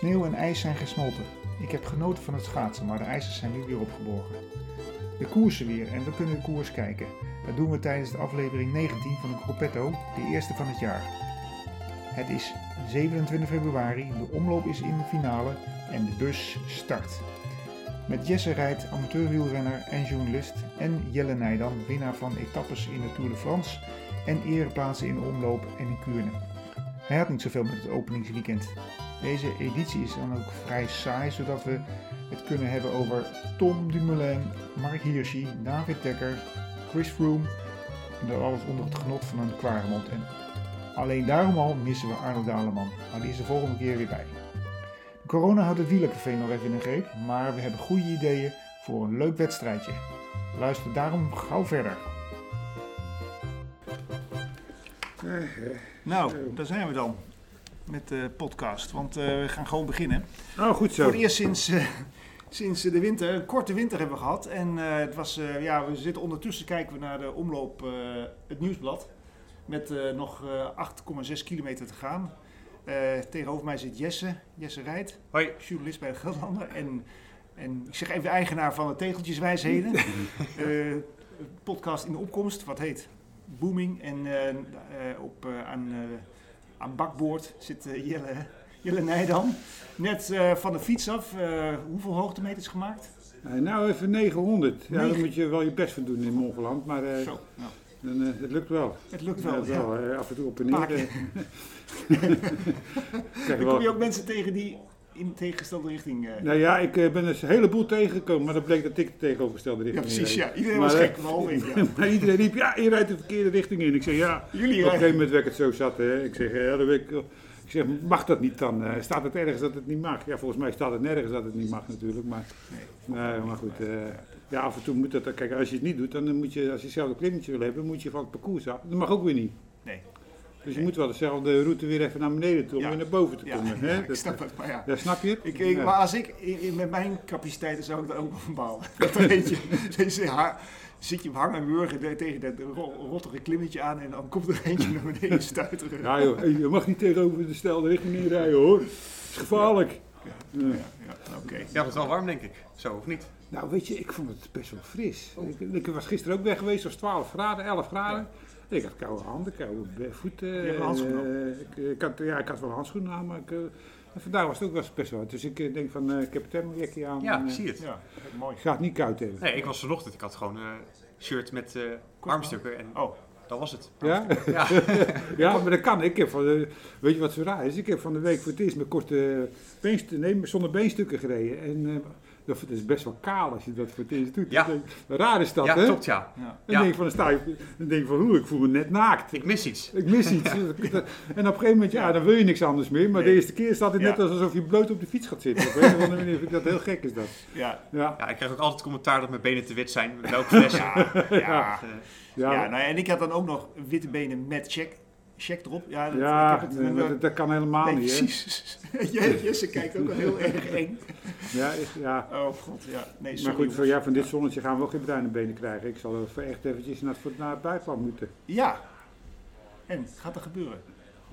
Sneeuw en ijs zijn gesmolten. Ik heb genoten van het schaatsen, maar de ijzers zijn nu weer opgeborgen. De koersen weer en we kunnen de koers kijken. Dat doen we tijdens de aflevering 19 van de Gruppetto, de eerste van het jaar. Het is 27 februari, de omloop is in de finale en de bus start. Met Jesse Rijt, amateurwielrenner en journalist, en Jelle Nijdam, winnaar van etappes in de Tour de France en ereplaatsen in de omloop en in Kuurne. Hij had niet zoveel met het openingsweekend. Deze editie is dan ook vrij saai, zodat we het kunnen hebben over Tom Dumoulin, Mark Hirschi, David Dekker, Chris Froome en dat alles onder het genot van een kwaremond. En alleen daarom al missen we Arno Daleman, maar die is de volgende keer weer bij. Corona houdt het wielercafé nog even in een greep, maar we hebben goede ideeën voor een leuk wedstrijdje. Luister daarom gauw verder. Nou, daar zijn we dan met de podcast, want uh, we gaan gewoon beginnen. Oh, goed zo. Voor het eerst sinds, uh, sinds de winter, een korte winter hebben we gehad. En uh, het was, ja, we zitten ondertussen kijken we naar de omloop, het nieuwsblad. Met nog 8,6 kilometer te gaan. tegenover mij zit Jesse, Jesse Rijt, Hoi. journalist bij de Gelderlander. En, en ik zeg even de eigenaar van de Tegeltjeswijsheden. podcast in de opkomst, wat heet Booming. En op, aan aan bakboord zit uh, Jelle, Jelle Nijdam. Net uh, van de fiets af. Uh, hoeveel hoogtemeters gemaakt? nou, even 900. Ja, daar moet je wel je best voor doen in Mongoland. Maar Zo, nou. dan, het lukt wel. Het lukt wel, ja. wel af en toe op en neer. Dan kom je ook mensen tegen die in tegengestelde richting. Uh... Nou ja, ik uh, ben dus een heleboel tegengekomen, maar dat bleek dat ik de tegenovergestelde richting Ja, precies, ja. Iedereen maar, was gek, behalve ik. Ja. maar iedereen riep, ja, je rijdt de verkeerde richting in. Ik zeg, ja, Jullie op een gegeven moment werd het zo zat. Hè. Ik zeg, ja, dat ik, ik zeg, mag dat niet dan? Uh, staat het ergens dat het niet mag? Ja, volgens mij staat het nergens dat het niet mag natuurlijk. Maar, nee. maar goed, ja, af en toe moet dat, kijk, als je het niet doet, dan moet je, als je zelf een klimmetje wil hebben, dan moet je van het parcours af. Dat mag ook weer niet. Nee. Dus je moet wel dezelfde route weer even naar beneden toe om Ja. weer naar boven te Ja, komen. ja, hè? ik Dat- snap het, maar ja. Ja, snap je het? Ik, ik- Ja. Maar als ik, met mijn capaciteiten zou ik daar ook wel van bouwen. Dat deze haar, zit je op hangen en wurgen tegen dat ro- rottige klimmetje aan en dan komt er eentje naar beneden stuiteren. Ja joh, je mag niet tegenover de stelde richting inrijden hoor. Het is gevaarlijk. Ja, ja, ja, oké. Ja, het is wel warm denk ik. Zo, of niet? Nou weet je, ik vond het best wel fris. Ik, ik was gisteren ook weg geweest, het was 12 graden, 11 graden. Ik had koude handen, koude voeten. Je handschoenen eh, ik, ik had, ja, ik had wel handschoenen aan, maar ik, eh, en vandaag was het ook wel best wel. Dus ik eh, denk van, eh, ik heb het thermojakje aan. Ja, en, eh, zie het. Ja, mooi. Ik ga het niet koud hebben. Nee, ik was vanochtend. Ik had gewoon een shirt met eh, armstukken en Oh, dat was het. Ja? Ja. ja, maar dat kan. Ik heb van de, weet je wat zo raar is? Ik heb van de week voor het eerst met korte beenstukken, nee, zonder beenstukken gereden. En eh, dat is best wel kaal als je dat voor het eerst doet. Ja. Denk Raar is dat, Ja, hè? klopt ja. ja. Dan Ja. denk ik van, dan sta je, dan denk ik van, hoe, ik voel me net naakt. Ik mis iets. Ik mis iets. en op een gegeven moment, ja, dan wil je niks anders meer. Maar Nee. de eerste keer staat het net Ja. alsof je bloot op de fiets gaat zitten. Op een of andere manier vind ik dat heel gek is dat. Ja, Ja, Ja, ik krijg ook altijd commentaar dat mijn benen te wit zijn. Welke fles? ja, ja. Ja, Ja, nou ja, en ik had dan ook nog witte benen met check, check erop. Ja, dat, ja, ik heb het, nee, maar dat, dat kan helemaal nee, niet, hè? precies. Jesse kijkt ook wel heel erg eng. Ja, ja. Oh god, ja. Nee, Maar sorry. goed, voor, jongens. ja, van dit zonnetje gaan we ook geen bruine benen krijgen. Ik zal er echt eventjes naar naar het buitenland moeten. Ja. En, gaat er gebeuren?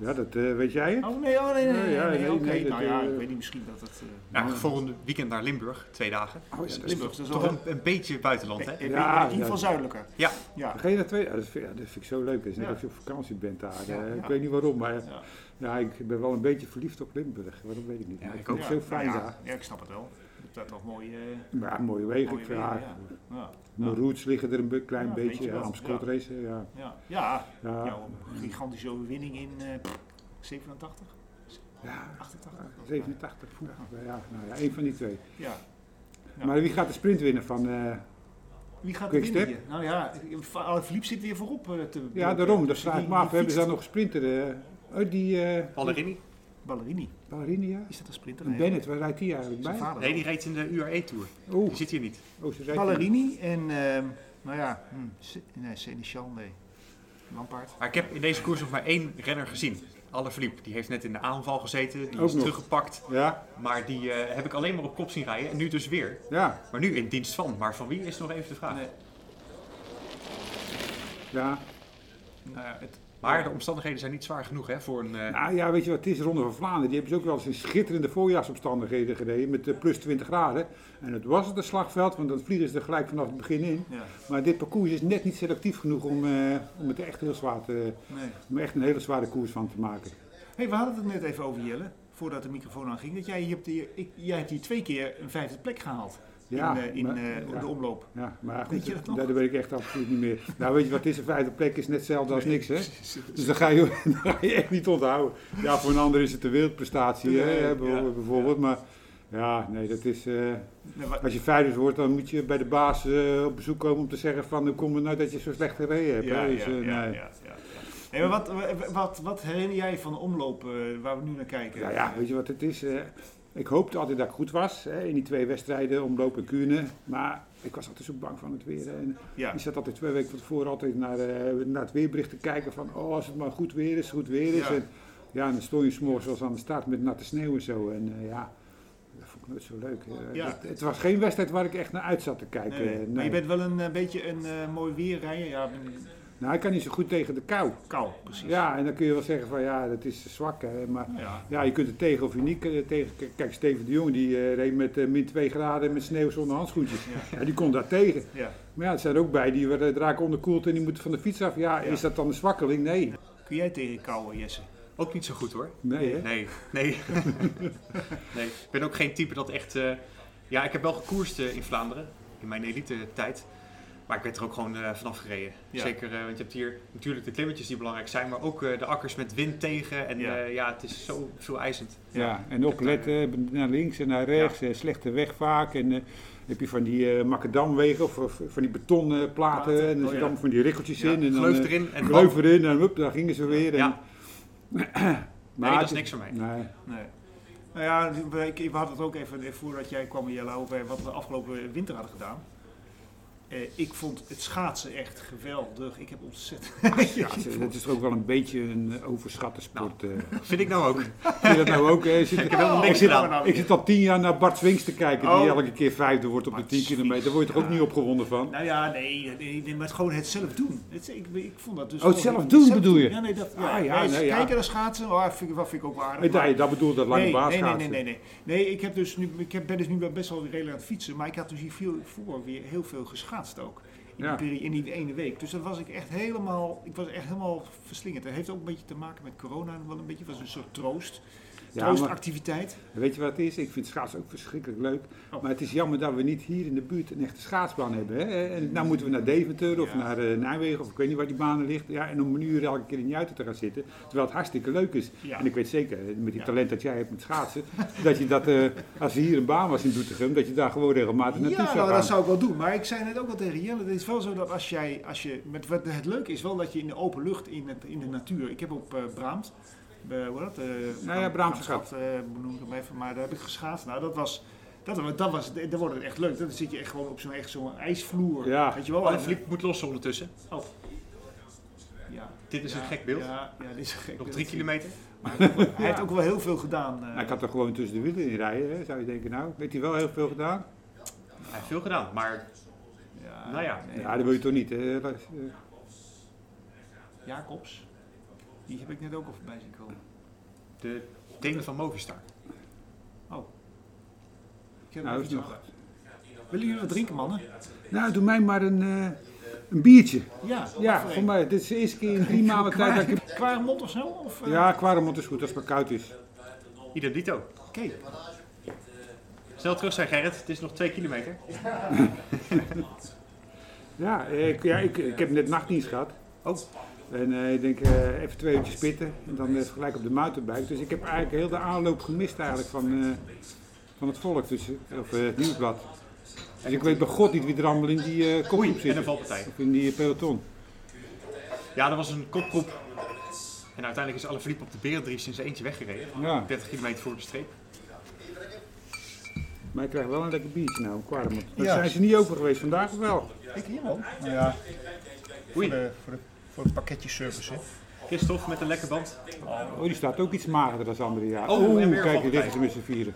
Ja, dat eh, weet jij het? Oh nee, oh nee, nee, nee, Nee, ja, nee, nee, oké. nou ja, eh, ik weet niet, misschien dat het... eh, ja, volgende weekend naar Limburg, twee dagen. Oh, ja, dat is Limburg, dat is Toch wel een, een beetje buitenland, hè? In ieder geval ja. zuidelijker. Ja. Ja. Ga je naar twee? Ja, dat, vind, ja, dat vind ik zo leuk. Het is net Ja. als je op vakantie bent daar. Ja, ja. Ik weet niet waarom, maar Ja. ja, ik ben wel een beetje verliefd op Limburg. Waarom weet ik niet. Ik ook. het zo fijn nou ja, daar. Ja, ik snap het wel. Dat toch eh Maar mooie wegen. mooie ik wegen, ja. ja, Ja. Mijn roots liggen er een klein Ja, beetje. je wel. Amstel Ja. ja. Ja. Ja. Ja, ja, een gigantische overwinning in eh 87, ja, 88. 87. poeh. Ja, nou ja, één van die twee. Ja. Ja. Maar wie gaat de sprint winnen van... eh, Wie gaat er Quick winnen hier? Nou ja, Philippe zit weer voorop eh, te ja, daarom. Dus ik me af. die Hebben ze daar nog een sprinter? eh, oh, die... eh Ballerini? Ballerini. Ballerini, ja? Is dat een sprinter? En Bennett, waar rijdt die eigenlijk bij? vader. Nee, die reed in de UAE-tour. Oeh, Die zit hier niet. oh, ze rijdt Ballerini en, ehm, nou ja, hm, nee, Seneschal, nee. Lampaard. Maar ik heb in deze koers nog maar één renner gezien. Alaphilippe. Die heeft net in de aanval gezeten. Die Ook is nog. teruggepakt. Ja, Maar die eh, heb ik alleen maar op kop zien rijden. En nu dus weer. ja, Maar nu in dienst van. Maar van wie is nog even de vraag. Nee. ja. Nou ja, het, Maar de omstandigheden zijn niet zwaar genoeg hè, voor een... eh, Nou ja, weet je wat het is? Ronde van Vlaanderen, die hebben ze ook wel eens in schitterende voorjaarsomstandigheden gereden met eh, plus 20 graden. En het was het een slagveld, want dan vliegen ze er gelijk vanaf het begin in. Ja. Maar dit parcours is net niet selectief genoeg om, eh, om het echt heel zwaar te, Nee. om er echt een hele zware koers van te maken. Hey, we hadden het net even over Jelle, voordat de microfoon aanging. Dat jij, je hebt hier, ik, jij hebt hier twee keer een vijfde plek gehaald Ja, in, eh, in maar- eh, ja. de omloop. Ja, maar Weet goed, je dat nog? dat, dat weet ik echt absoluut niet meer. Nou, weet je wat is? Een vijfde plek is net hetzelfde als niks, hè? Dus dan ga, je, dan ga je echt niet onthouden. Ja, voor een ander is het een wereldprestatie, hè, Nee, bijvoorbeeld. Maar ja, nee, dat is... eh, als je vijfde wordt, dan moet je bij de baas op bezoek komen om te zeggen van... hoe komt het nou dat je zo slecht gereden hebt? hè? Dus, ja, ja, nee. Hey, maar wat, wat, wat herinner jij van de omloop waar we nu naar kijken? Ja, ja, weet je wat het is? Ik hoopte altijd dat ik goed was hè, in die twee wedstrijden, omloop en Kuurne. Maar ik was altijd zo bang van het weer. En Ja. ik zat altijd twee weken van tevoren altijd naar, eh, naar het weerbericht te kijken van... oh, als het maar goed weer is, goed weer is. Ja. En, ja, en dan stond je s'morgens zoals aan de start met natte sneeuw en zo. En eh, ja, dat vond ik nooit zo leuk. Eh, Ja. het, het was geen wedstrijd waar ik echt naar uit zat te kijken. Nee, Nee. Maar je bent wel een eh, beetje een eh, mooi weerrijder. Ja, ben- Nou, ik kan niet zo goed tegen de kou. kou, precies. Ja, en dan kun je wel zeggen van ja, dat is zwak. Hè, maar Ja. Ja, je kunt er tegen of je niet eh, tegen. Kijk, Steven de Jong die eh, reed met eh, min 2 graden met sneeuw zonder handschoentjes. Ja. Ja, die kon daar tegen. Ja. Maar ja, er zijn er ook bij die werden raken onderkoeld en die moeten van de fiets af. Ja, is dat dan een zwakkeling? Nee. Kun jij tegen kou, Jesse? Ook niet zo goed hoor. Nee, hè? Nee, nee. nee. Ik ben ook geen type dat echt... eh, ja, ik heb wel gekoerst eh, in Vlaanderen, in mijn elite tijd. Maar ik werd er ook gewoon eh, vanaf gereden. Ja. Zeker, eh, want je hebt hier natuurlijk de klimmetjes die belangrijk zijn, maar ook eh, de akkers met wind tegen. En Ja. ja, ja het is zo veel eisend. Ja, en opletten naar links en naar rechts, eh, slechte weg vaak. En eh, heb je van die eh macadamwegen of, of van die betonplaten Platen. en er Oh, zitten allemaal van die rikkeltjes Ja, in. En dan, Gleuf erin en gleuf erin en hup, daar gingen ze weer. En, Ja. maar dat het is niks voor mij. Nee. Nee. Nou ja, we, hadden het ook even voordat jij kwam, Jelle, over wat we de afgelopen winter hadden gedaan. Eh, ik vond het schaatsen echt geweldig. Ik heb ontzettend. Ja, het is ook wel een beetje een eh, overschatte sport. eh. Vind ik nou ook. Vind je dat nou ook? Zit- Ik heb helemaal ik, zit, gedaan. ik zit al tien jaar naar Bart Swings te kijken, die Oh. elke keer vijfde wordt op de Bart 10 kilometer. Daar word je toch ook niet opgewonden van? Nou ja, nee, nee, nee, maar gewoon het zelf doen. Het, ik, ik vond dat dus. Oh, het zelf doen bedoel je? Ja, nee, dat. Ja, Ah, ja, nee, nee, kijken naar schaatsen, oh, dat vind, ik- dat vind ik ook aardig. Nee, dat, bedoelt dat lange nee, baas nee, nee, nee, nee, nee. Nee, ik, heb dus nu, ik heb, ben dus nu best wel redelijk aan het fietsen, maar ik had dus hier veel, voor weer heel veel geschaatst ook. In, Ja. die, in die ene week. Dus dat was ik echt helemaal, ik was echt helemaal verslingerd. Dat heeft ook een beetje te maken met corona, wel een beetje, het was een soort troost. Ja, maar Troostactiviteit. weet je wat het is? Ik vind schaatsen ook verschrikkelijk leuk. Oh. Maar het is jammer dat we niet hier in de buurt een echte schaatsbaan hebben. Hè? En nou moeten we naar Deventer of Ja. naar eh, Nijmegen of ik weet niet waar die banen ligt. Ja, en om een uur elke keer in Juiten te gaan zitten. Terwijl het hartstikke leuk is. Ja. En ik weet zeker, eh, met die Ja. talent dat jij hebt met schaatsen, dat je dat, eh, als er hier een baan was in Doetinchem, dat je daar gewoon regelmatig naartoe Ja, zou nou, gaan. dat zou ik wel doen. Maar ik zei net ook wel tegen Jelle, het is wel zo dat als jij, als je, met, wat het leuke is wel dat je in de open lucht, in, het, in de natuur, ik heb op eh Braamt, eh, hoe dat? Eh, Ja, Braamtschap, eh, benoem ik hem even, maar daar heb ik geschaatst. Nou, dat was, dat, was- dat was, daar wordt het echt leuk. Dan zit je echt gewoon op zo'n echt zo'n ijsvloer, Ja. weet je wel. Oh, En, moet lossen ondertussen. oh. Ja. Dit is Ja, een gek beeld. Ja, ja, dit is een gek Nog drie kilometer. Maar hij heeft ook wel- hij heeft ook wel heel veel gedaan. eh. Nou, ik had er gewoon tussen de wielen in rijden, hè, zou je denken. Nou, heeft hij wel heel veel gedaan? Hij heeft veel gedaan, maar ja, nou ja. nee. Ja, dat wil je toch niet, hè? Dat eh, Jacobs, die heb ik net ook al voorbij zien komen. de tenen van Movistar. Ik heb Nou, nog- Willen jullie wat drinken, mannen? Nou, doe mij maar een, eh, een biertje. Ja, Ja, voor mij. Dit is de eerste keer in drie maanden tijd dat ik... Qua mond of zo? Of, eh? Ja, Quaremont is goed als het maar koud is. Ieder dito. Oké. Snel terug zijn Gerrit, het is nog twee kilometer. Ja, ik, ja ik, ik heb net nachtdienst gehad. Oh, En eh, ik denk eh, even twee uurtjes pitten en dan eh, gelijk op de mountainbike. Dus ik heb eigenlijk heel de aanloop gemist eigenlijk van, eh, van het volk, dus, of eh, het nieuwsblad. Dus ik weet bij god niet wie er allemaal in die eh kopgroep Oei, en zit. een valpartij. Of in die peloton. Ja, dat was een kopgroep. En uiteindelijk is Alaphilippe op de Berendries in zijn eentje weggereden. Ja, 30 kilometer voor de streep. maar ik krijg wel een lekker biertje nou, Quaremont. Daar Ja. zijn ze niet open geweest vandaag of wel? Ik hier wel. Nou ja, voor, Oei. de, voor, de, voor het pakketje service. Hè. Christophe met een lekker band. Oh, die staat ook iets magerder dan andere jaren. Oh, Oeh, kijk, dit is ze met z'n vieren.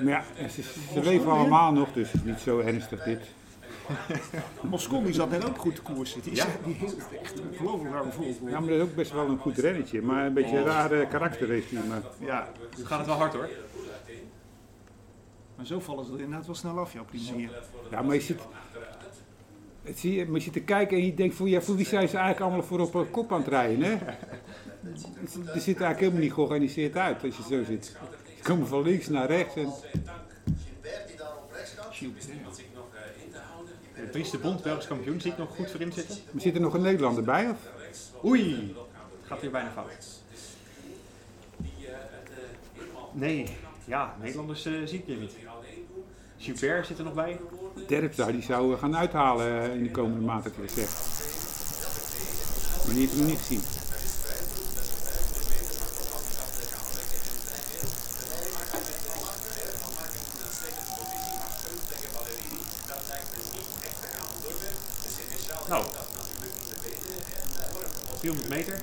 Maar ja, ze, ze leven allemaal nog, dus het is niet zo ernstig dit. Mosconi zat net ook goed te koersen. Die, is, Ja. die heeft echt ongelooflijk lang vol. Ja, maar dat is ook best wel een goed rennetje. Maar een beetje een rare karakter heeft hij. Maar Ja, Nu gaat het wel hard hoor. maar zo vallen ze er inderdaad wel snel af, ja, op die manier. Ja, maar je zit, het zie je, maar je zit te kijken en je denkt, voor, ja, voor wie zijn ze eigenlijk allemaal voor op een kop aan het rijden, hè? Het ziet er eigenlijk helemaal niet georganiseerd uit als je zo zit. Ze komen van links naar rechts en de Bond, Belgisch kampioen, zie ik nog goed voor zitten. maar zit er nog een Nederlander bij? Of? Oei, gaat hier bijna fout. Nee, ja, Nederlanders eh, zie ik hier niet. Gilbert zit er nog bij. Terpstra, die zou eh, gaan uithalen eh, in de komende maand, heb ik gezegd. Maar die ik nog niet gezien. Nou, 400 meter.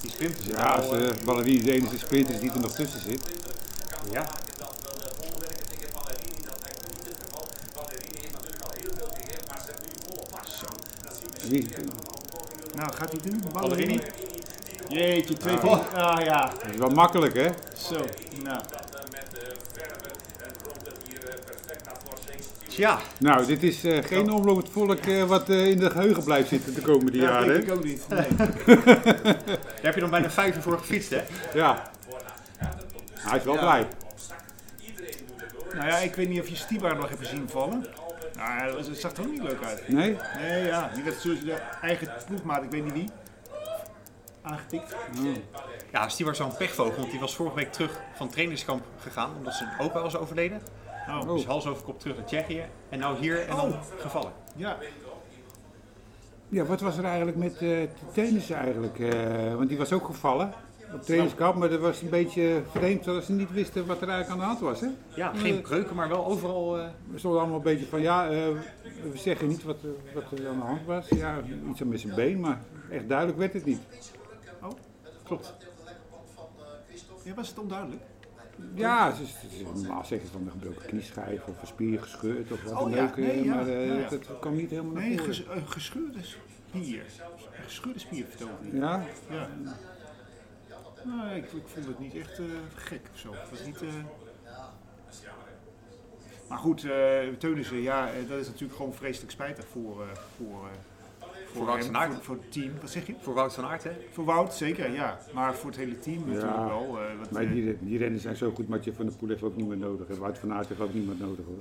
Die sprint is er Ja, als wel, eh, de ballerine de enige sprinter is die er nog tussen zit. ja. Wie, Nou, gaat hij doen? Ballerini. Jeetje, twee Ah. Ah ja, dat is wel makkelijk, hè? zo. Nou, Tja, Nou, dit is eh, geen omlopend volk eh, wat eh, in de geheugen blijft zitten de komende dat jaren. denk hè? ik ook niet. Nee. daar heb je dan bijna vijf uur voor gefietst hè? Ja. Hij is wel Ja. blij. Nou ja, ik weet niet of je Stibar nog hebt zien vallen. Nou, ja, het zag er ook niet leuk uit. Nee? Nee, ja, die werd zoals de eigen ploegmaat, ik weet niet wie, aangetikt. Ja, Steve was zo'n pechvogel, want die was vorige week terug van trainingskamp gegaan, omdat zijn opa was overleden. Oh, Oh. Dus hals over kop terug naar Tsjechië. En nou hier en dan gevallen. ja. Ja, wat was er eigenlijk met eh tennis eigenlijk? eh, want die was ook gevallen op trainingskamp, maar dat was een beetje vreemd dat ze niet wisten wat er eigenlijk aan de hand was. Hè? Ja, geen breuken, maar wel overal... eh, We stonden allemaal een beetje van, ja, eh, we zeggen niet wat, eh, wat er aan de hand was. Ja, iets aan met zijn been, maar echt duidelijk werd het niet. klopt. ja, was het onduidelijk? Ja, ze, normaal zeggen ze van een gebroken knieschijf of een spier gescheurd of wat Oh dan ook. eh, nee, maar eh, ja, ja. dat kwam niet helemaal naar Nee, ges, gescheurde spier. Een gescheurde spier vertelde hij. Ja, Ja. Nou, ik, ik vond het niet echt eh, gek of zo. Het was niet... eh, Maar goed, eh Teunissen, ja, dat is natuurlijk gewoon vreselijk spijtig voor, eh, voor, eh, Voor Wout van Aert. Voor, voor het team. Wat zeg je? Voor Wout van Aert, hè? Voor Wout zeker, ja. Maar voor het hele team natuurlijk wel. eh, want, maar die, die rennen zijn zo goed, Matje van der Poel heeft ook niet meer nodig. En Wout van Aert heeft ook niet meer nodig hoor.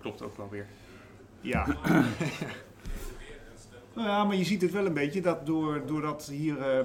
Klopt ook wel weer. Ja. nou ja, maar je ziet het wel een beetje dat door, doordat hier eh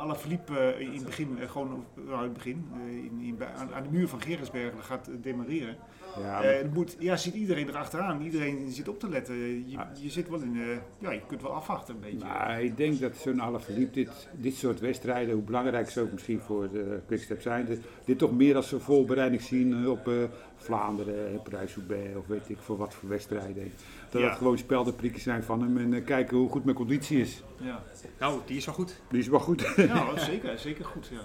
Alaphilippe eh, in het begin, eh, gewoon nou, in het begin, in, in, aan, aan de muur van Gerritsbergen gaat demareren. Ja, moet, ja, zit iedereen erachteraan. Iedereen zit op te letten. Je, je zit wel in, ja, je kunt wel afwachten een beetje. Nou, ik denk dat zo'n Alaphilippe dit, dit soort wedstrijden, hoe belangrijk ze ook misschien voor de Quickstep zijn, dit, dit toch meer als een voorbereiding zien op Vlaanderen, Parijs-Roubaix of weet ik voor wat voor wedstrijden. Dat Ja. het gewoon speldenprikken zijn van hem en eh, kijken hoe goed mijn conditie is. Ja, Nou, die is wel goed. Die is wel goed. ja zeker, zeker goed. Ja.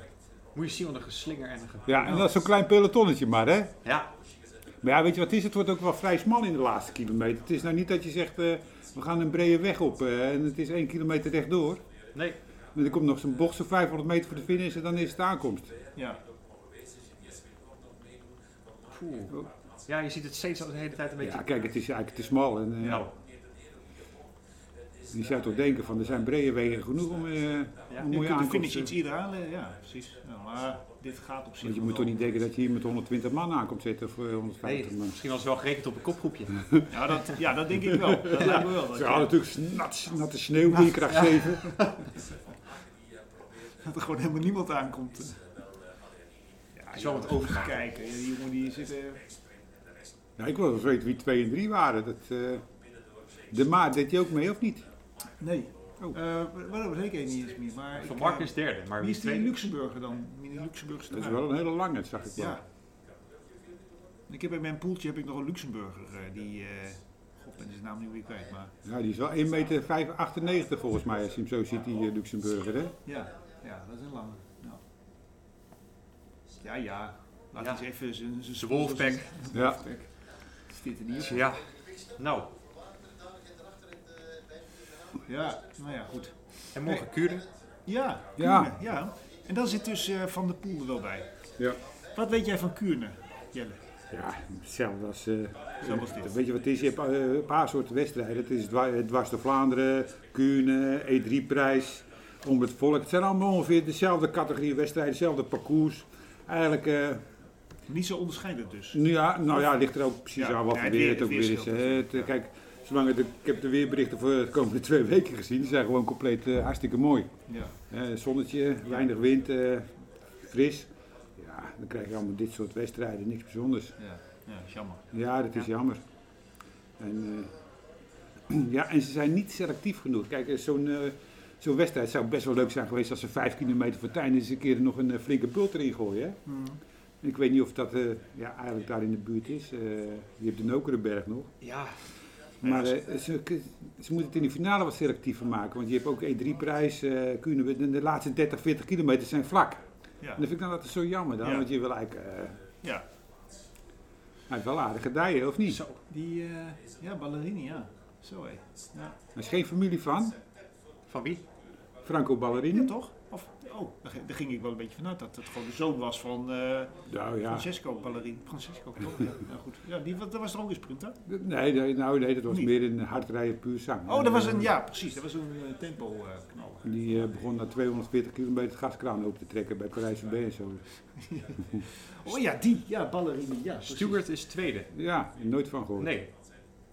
Moet je zien wat een geslinger en een ge... ja, en dat is zo'n klein pelotonnetje maar hè. Ja, Maar ja, weet je wat het is? Het wordt ook wel vrij smal in de laatste kilometer. Het is nou niet dat je zegt, eh, we gaan een brede weg op eh, en het is één kilometer rechtdoor. nee. En er komt nog zo'n bocht, zo'n 500 meter voor de finish en dan is het aankomst. Ja. Poeh. Ja, je ziet het steeds al de hele tijd een beetje... Ja, kijk, het is eigenlijk te smal. En, eh, Nou, Je zou toch denken van er zijn brede wegen genoeg om eh Ja. een Je mooie aankomst finish te iets eerder aanleggen. Ja, precies. Ja, maar dit gaat op zich Want je moet toch niet denken dat je hier met 120 man aankomt zitten of eh, 150 nee, man. misschien was het wel gerekend op een kopgroepje. Ja, dat, ja, dat denk ik wel. Dat lijkt me wel. Dat, Ze je- hadden natuurlijk nat, natte sneeuw, windkracht 7. dat er gewoon helemaal niemand aankomt. Ja, is wel wat overgaan. Kijken, die jongen die zitten... Nou, ik wil wel eens weten wie 2 en 3 waren. Dat, eh, de Maat deed hij ook mee of niet? Nee. Oh. Eh, wat weet ik even niet eens meer. Maar Van Mark eh, is derde, maar Wie is die? Luxemburger dan? Die Luxemburgse Dat is wel een hele lange, zag ik wel. Ja. Ik heb in mijn poeltje heb ik nog een Luxemburger. eh, die... eh God, ben zijn naam niet meer kwijt. Maar Ja, die is wel 1 meter 98 volgens mij, als je hem zo ziet, die Luxemburger. Hè? ja, ja, dat is een lange. Ja, ja. ja. Laat Ja. eens even zijn... Wolfpack. Ja. Wolfpack. Dit er niet op. Ja, nou, Ja, nou ja, goed. en morgen Kuren. Ja, Ja. Ja. En dan zit dus eh, Van der Poel er wel bij. Ja. Wat weet jij van Kuurne, Jelle? Ja, hetzelfde als... eh, Zo was dit. Weet je wat het is? Je hebt eh, een paar soorten wedstrijden. Het is dwa- dwars door Vlaanderen, Kuurne, E3-prijs, om het volk. Het zijn allemaal ongeveer dezelfde categorie wedstrijden, dezelfde parcours. Eigenlijk, eh, Niet zo onderscheidend dus. ja, nou ja, ligt er ook precies Ja, aan wat ja, het weer het ook weer is. Het, eh. Kijk, zolang het, ik heb de weerberichten voor de komende twee weken gezien. Die zijn gewoon compleet eh, hartstikke mooi. Ja. Zonnetje, weinig wind, eh, fris. Ja, dan krijg je allemaal dit soort wedstrijden, niks bijzonders. Ja, ja is jammer. Ja, dat is jammer. En, ja, en ze zijn niet selectief genoeg. Kijk, zo'n zo'n wedstrijd zou best wel leuk zijn geweest als ze vijf kilometer voor einde eens een keer nog een flinke bult erin gooien. Hè? Ik weet niet of dat eh, ja, eigenlijk daar in de buurt is. Eh, je hebt de Nokerenberg nog. Ja, Maar eh, ze, ze moeten het in de finale wat selectiever maken. Want je hebt ook E3-prijs. eh de, de laatste 30, 40 kilometer zijn vlak. Ja. En dat vind ik dan altijd zo jammer dan. Ja. Want je wil eigenlijk... eh, ja. hij heeft wel aardige dijen, of niet? Zo. Die, eh, ja, ballerini, ja. Zo hé. Ja. Er is geen familie van. van wie? Franco Ballerini. ja, toch? Of, oh, daar, ging- ik wel een beetje vanuit dat het gewoon de zoon was van eh, Nou ja. Francesco Ballerini. Francesco, toch? Ja, ja, goed. Ja, die, dat was er ook een sprinter. Nee, nee, nou, nee, dat was Niet. meer een hardrijden puur zang. Oh, dat was een, ja, precies. Dat was een eh, tempo eh, knaller. Die begon na 240 kilometer het gaskraan open te trekken bij parijs en zo. Oh ja, die. Ja, ballerini. Ja, precies. Stewart is tweede. Ja, nooit van gehoord. Nee,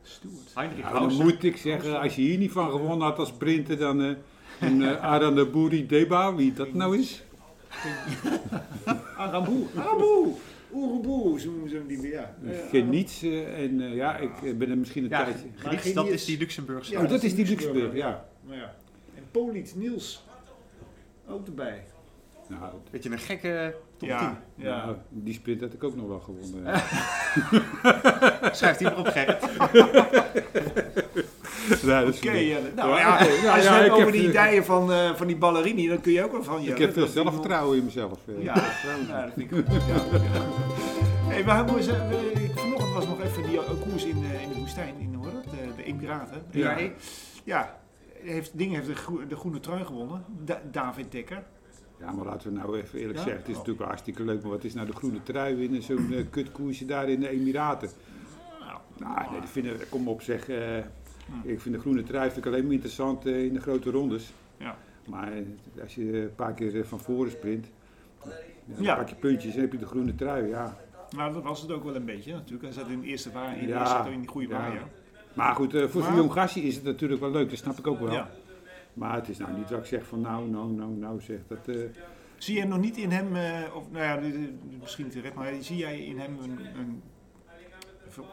Stewart. Heinrich Nou, dan moet ik zeggen, als je hier niet van gewonnen had als sprinter, dan eh een uh, Arandabouri Deba, wie dat nou is. Aramboe. Aramboe. Oeroboe, zo noemen ze hem die weer. Ja. Eh, eh, en eh, ja, ik eh, ben er misschien een Ja, tijdje... Dat is die Luxemburgse. Ja, Oh, dat is die Luxemburg, ja. Nou ja. En Poliet, Niels. Ook erbij. Nou, Weet je, een gekke top ja, ja. nou, die sprint had ik ook nog wel gewonnen. 10. Schrijft hij erop, Gerrit. Oké. Nou Ja, oké. als je het hebt ik over die ideeën van, eh, van die ballerini, dan kun je ook wel van... Ik Jelle, heb veel zelfvertrouwen in mezelf. eh. Ja, dat vind ik ja. Hey, hebben, we, we- ik- vanochtend was nog even die eh, koers in, in de woestijn, in dat? De, de Emiraten. Ja. Ja, heeft, Ding heeft de, groe- de groene trui gewonnen. Da- David Dekker. Ja, maar laten we nou even eerlijk Ja? zeggen. Het is Oh. natuurlijk wel hartstikke leuk, maar wat is nou de groene trui in zo'n uh, kutkoersje daar in de Emiraten? Nou, Nou, nee, die vinden, kom op zeg. Ik vind de groene trui vind ik alleen maar interessant eh, in de grote rondes. Ja. Maar eh, als je een paar keer eh, van voren sprint, dan Ja. pak je puntjes en heb je de groene trui. Ja. Nou, dat was het ook wel een beetje natuurlijk. Hij zat in de eerste waar, in de Ja. eerste in die goede Ja. waar. Maar goed, voor zo'n Maar- jong gastje is het natuurlijk wel leuk, dat snap ik ook wel. ja. Maar het is nou niet dat ik zeg van nou, nou, nou, nou zeg dat. Zie jij nog niet in hem, of nou ja, misschien terecht, maar zie jij in hem een, een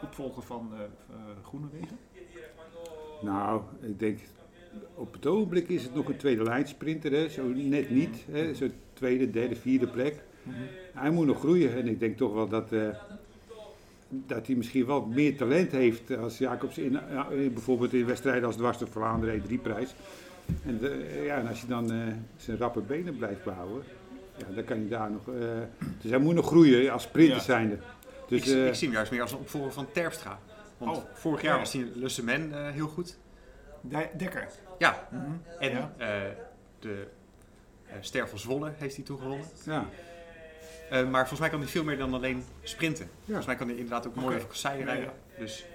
opvolger van eh, Groenewegen? Nou, ik denk, op het ogenblik is het nog een tweede lijn sprinter, hè? zo net niet. Hè? Zo tweede, derde, vierde plek. Hij moet nog groeien en ik denk toch wel dat, eh, dat hij misschien wel meer talent heeft als Jacobs in, ja, in bijvoorbeeld in wedstrijden als dwars door Vlaanderen E3-prijs. En, de- ja, en als je dan eh, zijn rappe benen blijft behouden, ja, dan kan hij daar nog... eh, dus hij moet nog groeien als sprinter Ja. zijnde. Dus, ik, eh, ik zie hem juist meer als een opvolger van Terpstra. Want Oh, vorig jaar ja. was hij eh, heel goed. De- Dekker. Ja, Mhm. en Ja. eh, de eh Ster van Zwolle heeft hij toegewonnen. ja. Maar volgens mij kan hij veel meer dan alleen sprinten. Volgens mij kan hij inderdaad ook mooi over kasseien rijden. ja. Dus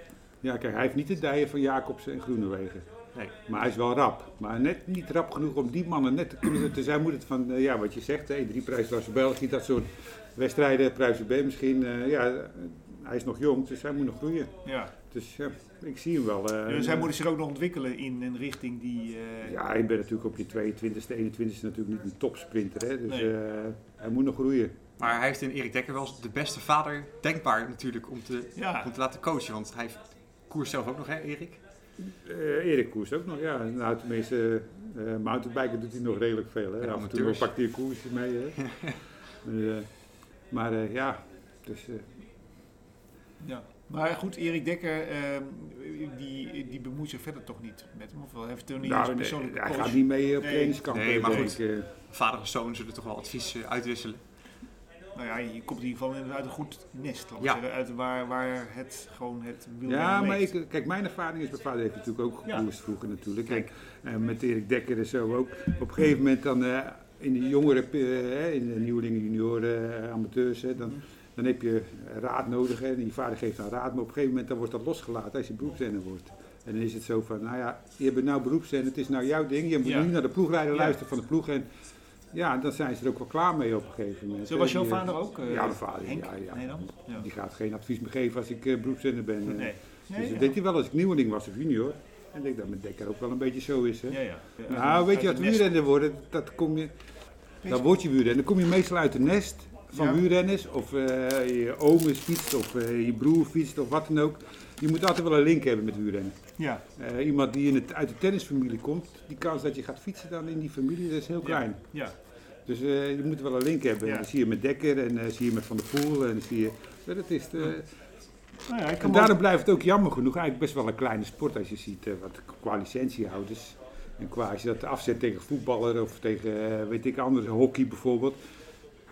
ja, kijk, hij heeft niet de dijen van Jacobs en Groenewegen. nee. Maar hij is wel rap. Maar net niet rap genoeg om die mannen net te kunnen. Dus hij moet het van, ja, wat je zegt, hè, drie prijsklassen België, dat soort wedstrijden, prijs B misschien. ja, hij is nog jong, dus hij moet nog groeien. Ja. Dus ja, ik zie hem wel. eh, Dus hij moet zich ook nog ontwikkelen in een richting die... eh, Ja, ik ben natuurlijk op je 22e, 21e natuurlijk niet een topsprinter. Hè, dus Nee. eh, hij moet nog groeien. Maar hij heeft in Erik Dekker wel de beste vader denkbaar natuurlijk om te, Ja. om te laten coachen. Want hij koers zelf ook nog, hè Erik? Eh Erik Koers ook nog, ja. Nou, tenminste, eh mountainbiken doet hij nog redelijk veel. Hè. Af en toe pakt hij een koersje mee. Hè. Dus, eh, maar eh, ja, dus... eh, Ja. Maar goed, Erik Dekker, ehm, die, die bemoeit zich verder toch niet met hem? Of wel? Hij heeft niet Nou, als nee, persoonlijke hij gaat niet mee op Nee. trainingskamp. Nee, eh, maar goed. ik, eh. Vader en zoon zullen toch wel advies eh, uitwisselen. nou ja, je komt in ieder geval uit een goed nest. Ja. zeggen, uit waar, waar het gewoon het wil Ja, maar ik, kijk, mijn ervaring is, mijn vader heeft natuurlijk ook Ja. gekoerst vroeger natuurlijk. Kijk. En, eh, met Erik Dekker en zo ook. Op een gegeven moment dan eh, in de jongere, eh, hè, in de nieuwelingen, junioren, eh, amateurs, hè, dan, dan heb je raad nodig. Hè, en je vader geeft dan raad, maar op een gegeven moment dan wordt dat losgelaten als je beroepszender wordt. En dan is het zo van, nou ja, je bent nou beroepszender, het is nou jouw ding. Je moet Ja. nu naar de ploegrijder luisteren van de ploeg. En ja, dan zijn ze er ook wel klaar mee op een gegeven moment. Zo was jouw Die, eh, vader ook? eh, ja, mijn vader, Henk? ja, ja. Nee dan? Ja. Die gaat geen advies meer geven als ik beroepszender ben. Nee. Dus Nee, dat deed hij wel als ik nieuweling was of junior. En ik denk dat met Dekker ook wel een beetje zo is. Hè? Ja, ja. Nou, weet je wat wielrenner worden? Dat kom je, dan word je wielrenner. Dan kom je meestal uit de nest van wielrenners. Of eh, je oom is fietst, of eh, je broer fietst, of wat dan ook. Je moet altijd wel een link hebben met wielrennen. Ja, Eh, iemand die in het, uit de tennisfamilie komt, die kans dat je gaat fietsen dan in die familie, dat is heel klein. ja. Dus je moet wel een link hebben. Ja. Dat zie je met Dekker en eh, zie je met Van der Poel. En zie je, dat is de, Nou ja, en daarom blijft het ook jammer genoeg eigenlijk best wel een kleine sport als je ziet wat qua licentiehouders. En qua als je dat afzet tegen voetballer of tegen weet ik andere hockey bijvoorbeeld.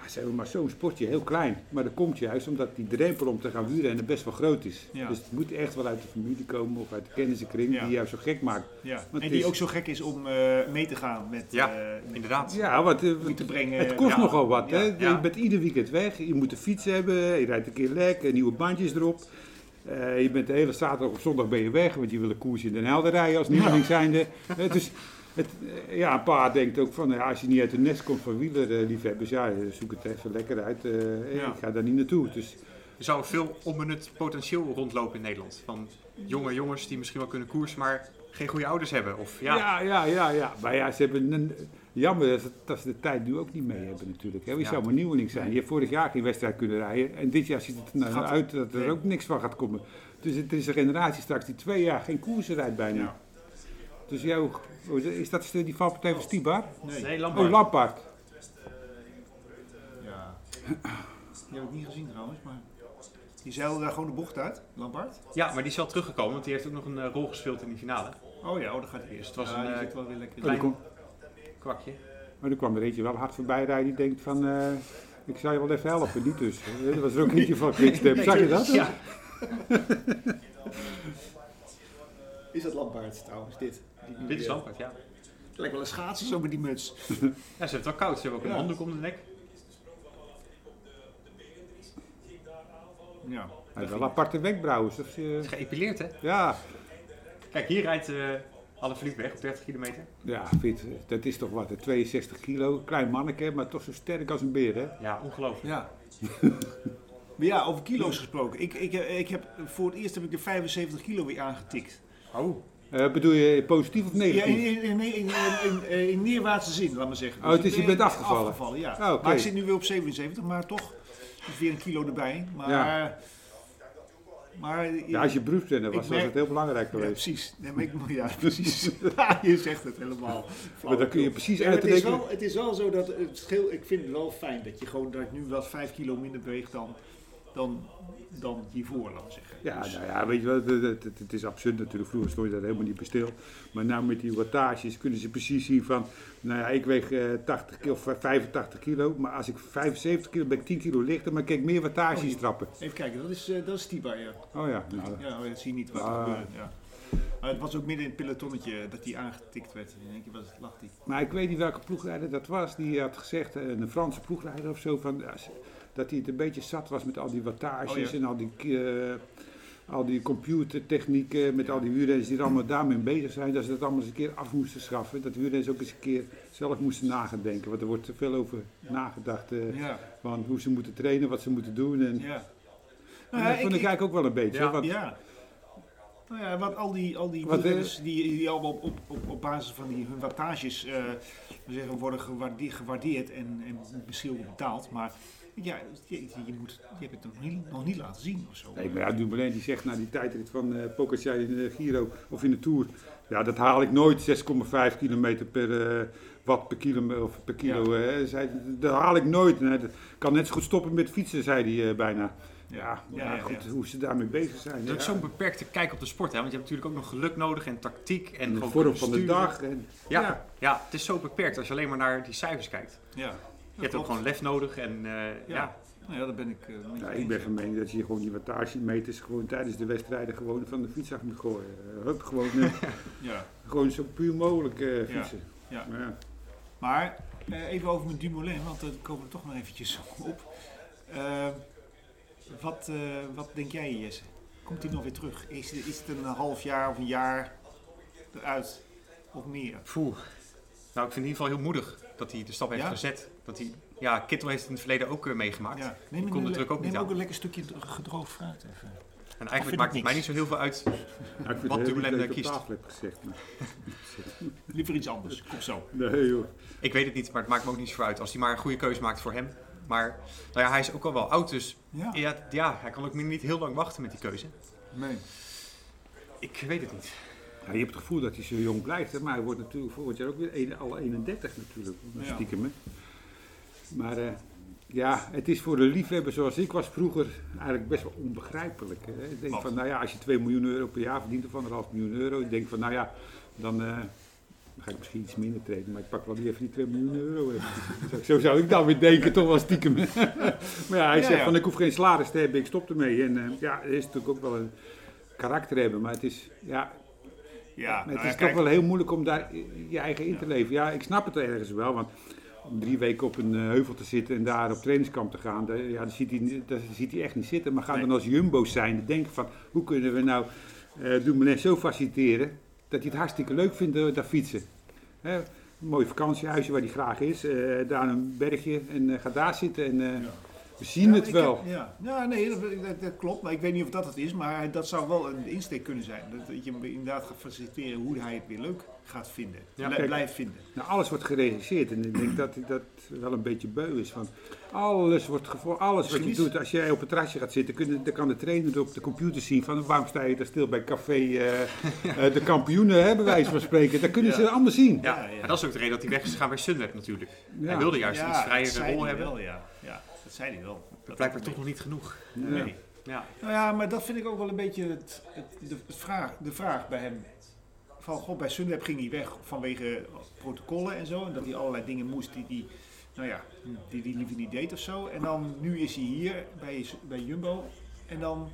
Zijn we maar zo'n sportje, heel klein. Maar dat komt juist omdat die drempel om te gaan wielrennen best wel groot is. Ja. Dus het moet echt wel uit de familie komen of uit de kennissenkring Ja. die jou zo gek maakt. Ja. En die is- ook zo gek is om eh, mee te gaan met... Ja, eh, Inderdaad. Ja, want eh, te brengen. het kost ja. nogal wat. Hè? Je bent ieder weekend weg, je moet de fiets hebben, je rijdt een keer lek, nieuwe bandjes erop. Eh, je bent de hele zaterdag of zondag ben je weg, want je wil een koers in Den Helder rijden als nieuweling zijnde. Dus het, eh, ja, een paar denkt ook van, ja, als je niet uit de nest komt van wielerliefhebbers, ja, eh, zoek het even lekker uit. eh, Ja. Ik ga daar niet naartoe. Dus Er zou veel onbenut potentieel rondlopen in Nederland. Van jonge jongens die misschien wel kunnen koersen, maar geen goede ouders hebben. Of ja, ja, ja, ja, ja. Maar ja, ze hebben een, jammer dat, ze- dat ze de tijd nu ook niet mee hebben natuurlijk. Hè. Je Ja. zou maar nieuweling zijn. Je hebt vorig jaar geen wedstrijd kunnen rijden. En dit jaar ziet het er nou uit dat er nee. ook niks van gaat komen. Dus het is een generatie straks die twee jaar geen koersen rijdt bijna. Ja. Dus jou, is dat die valpartij van Stibar? Nee. nee, Lampaard. Oh, Lampaard. Ja. Die heb ik niet gezien trouwens, maar... Die zeilde daar gewoon de bocht uit, Lampard? Ja, maar die is wel teruggekomen, want die heeft ook nog een eh, rol gespeeld in die finale. Oh ja, oh, dat gaat hij eerst. het was ja, een, eh, zit wel weer lekker. Oh, Klein kwakje. Maar er kwam er eentje wel hard voorbij rijden die denkt van... eh, ik zou je wel even helpen, niet dus. Dat was er ook eentje van Quickstep. Zag je dat? Ja, Is dat Lampaard trouwens, dit? Die, dit is eh, Lampaard, ja. Het lijkt wel een schaatsen zo met die muts. Ja, ze heeft het wel koud. Ze hebben ook een handdoek om de nek. Ja. Hij heeft wel aparte wenkbrauwen. Eh, Het is geëpileerd, hè? ja, Kijk, hier rijdt uh, Alle weg op 30 kilometer. Ja, fit. Dat is toch wat, hè, 62 kilo. Klein manneke, maar toch zo sterk als een beer, hè? Ja, ongelooflijk. Ja. maar ja, over kilo's gesproken. Ik, ik, ik heb, voor het eerst heb ik de 75 kilo weer aangetikt. Oh, Eh, bedoel je positief of Ja, negatief? in, in, in, in, in, in neerwaartse zin, laat maar zeggen. Oh, het ik is- je ben bent afgevallen? Afgevallen, ja. Ah. Maar ik zit nu weer op 77, maar toch is weer een kilo erbij. Maar, Ja. maar Ja, als je beroepszender was, was het heel belangrijk Ja, geweest. precies. Nee, maar ik, ja, precies. Ja, je zegt het helemaal. Maar dan kun je precies Ja, het, is wel, het is wel zo dat het schil, ik vind het wel fijn dat je gewoon dat ik nu wel 5 kilo minder beweeg dan, dan, dan hiervoor, laat zeggen. Ja, Dus- nou ja, weet je wel, het, het, is absurd natuurlijk. Vroeger stond je daar helemaal niet stil. Maar nou met die wattages kunnen ze precies zien van... Nou ja, ik weeg eh, 80 kilo, of 85 kilo. Maar als ik 75 kilo ben ik 10 kilo lichter. Maar ik kijk meer wattages Oh, trappen. Even kijken, dat is, eh, dat is Tiba, ja. Oh ja, nou, Ja, maar dat zie je niet wat er Ah. gebeurt. Ja. Maar het was ook midden in het pelotonnetje dat hij aangetikt werd. En denk wat lacht hij? Maar ik weet niet welke ploegrijder dat was. Die had gezegd, eh, een Franse ploegrijder of zo, van, ja, dat hij het een beetje zat was met al die wattages Oh, en al die, eh, al die computertechnieken, met al die wielrenners die er allemaal daarmee bezig zijn. Dat ze dat allemaal eens een keer af moesten schaffen. Dat de wielrenners ook eens een keer zelf moesten nagedenken. Want er wordt te veel over nagedacht eh, van hoe ze moeten trainen, wat ze moeten doen. En, ja. en Nou, dat vond ik, ik- eigenlijk ook wel een beetje. Ja. want- Ja. Nou ja, wat al die, al die wielrenners die, die allemaal op, op, op, basis van die, hun wattages eh, zeggen, worden gewaardeerd, gewaardeerd en, en misschien ook betaald. Maar ja, je, je, moet, je hebt het nog niet, nog niet laten zien of zo. Nee, maar ja, Dumoulin die zegt na die tijdrit van eh Pogacar in de Giro of in de Tour. Ja, dat haal ik nooit 6,5 kilometer per eh, watt per kilo. Of per kilo hè. Zei, dat haal ik nooit. Nee, dat kan net zo goed stoppen met fietsen, zei hij eh, bijna. Ja, Ja, ja, goed, ja. hoe ze daarmee bezig zijn. Het is ja. ook zo'n beperkte kijk op de sport, hè? Want je hebt natuurlijk ook nog geluk nodig en tactiek en, En de vorm van de dag. En, Ja, ja. ja. het is zo beperkt als je alleen maar naar die cijfers kijkt. Ja. Je hebt ook gewoon lef nodig en eh, ja. Nou ja, dat ben ik. Uh, ja, ik ben van mening dat je gewoon die wattagemeters gewoon tijdens de wedstrijden gewoon van de fiets af moet gooien. Uh, hup, gewoon, ja. gewoon zo puur mogelijk uh, fietsen. Ja. ja. Maar even over mijn Dumoulin, want daar komen we toch nog eventjes op. wat, wat denk jij, Jesse? Komt hij nog weer terug? Is, is het een half jaar of een jaar eruit of meer? Poeh. Nou, ik vind in ieder geval heel moedig dat hij de stap heeft gezet. Dat hij, ja, Kittel heeft het in het verleden ook uh, meegemaakt. Ja. Neem, kon de druk ook neem niet ook een lekker stukje gedroogd fruit even. En eigenlijk maakt het mij niet zo heel veel uit ja, wat Dumoulin kiest. Gezegd, maar. Liever iets anders, kom zo. Nee joh. Ik weet het niet, maar het maakt me ook niet zo uit. Als hij maar een goede keuze maakt voor hem. Maar nou ja, hij is ook al wel oud, dus ja. Ja, ja, hij kan ook niet heel lang wachten met die keuze. Nee. Ik weet het niet. Ja, je hebt het gevoel dat hij zo jong blijft, hè? maar hij wordt natuurlijk volgend jaar ook weer alle 31 natuurlijk, stiekem. Hè? Maar uh, ja, het is voor de liefhebber zoals ik was vroeger eigenlijk best wel onbegrijpelijk. Hè? Ik denk van, nou ja, als je 2 miljoen euro per jaar verdient of anderhalf miljoen euro, ik denk van, nou ja, dan... Uh, dan ga ik misschien iets minder treden, maar ik pak wel even die 2 miljoen euro. Zo zou ik dan weer denken, toch wel stiekem. maar ja, hij zegt van ik hoef geen salaris te hebben, ik stop ermee. En uh, ja, het is natuurlijk ook wel een karakter hebben, maar het is, ja, ja, het nou is toch wel heel moeilijk om daar je eigen in te leven. Ja, ik snap het ergens wel, want om drie weken op een eh, heuvel te zitten en daar op trainingskamp te gaan, daar, ja, dat, ziet hij, dat ziet hij echt niet zitten. Maar gaan dan als jumbo's zijn, denken van hoe kunnen we nou uh, Dumoulin zo faciliteren dat hij het hartstikke leuk vindt uh, daar fietsen. Hè? Een mooi vakantiehuisje waar hij graag is, uh, daar een bergje en gaat daar zitten en... Ja we zien het wel. ja. ja, nee, dat, dat, klopt. Maar ik weet niet of dat het is. Maar dat zou wel een insteek kunnen zijn. Dat, je hem inderdaad gaat faciliteren hoe hij het weer leuk gaat vinden. Ja, blijft vinden. Nou, alles wordt geregisseerd. En ik denk dat dat wel een beetje beu is. Want alles wordt voor alles wat je doet. Als jij op het terrasje gaat zitten, kun, dan kan de trainer op de computer zien van waarom sta je daar stil bij café uh, uh, de kampioenen, hè, bij wijze van spreken. Dat kunnen ze allemaal zien. Ja, ja, dat is ook de reden dat hij weg is gegaan bij Sunweb natuurlijk. Hij wilde juist iets vrijere rol hebben. Wel, ja. Ja zei hij wel. Dat blijkt toch nog niet genoeg. Nee. Ja. Nou ja, maar dat vind ik ook wel een beetje het, het, de, vraag, de vraag bij hem. Van, God, bij Sunweb ging hij weg vanwege protocollen en zo. En dat hij allerlei dingen moest die hij nou ja, die, die liever niet deed of zo. En dan, nu is hij hier bij, bij Jumbo. En dan...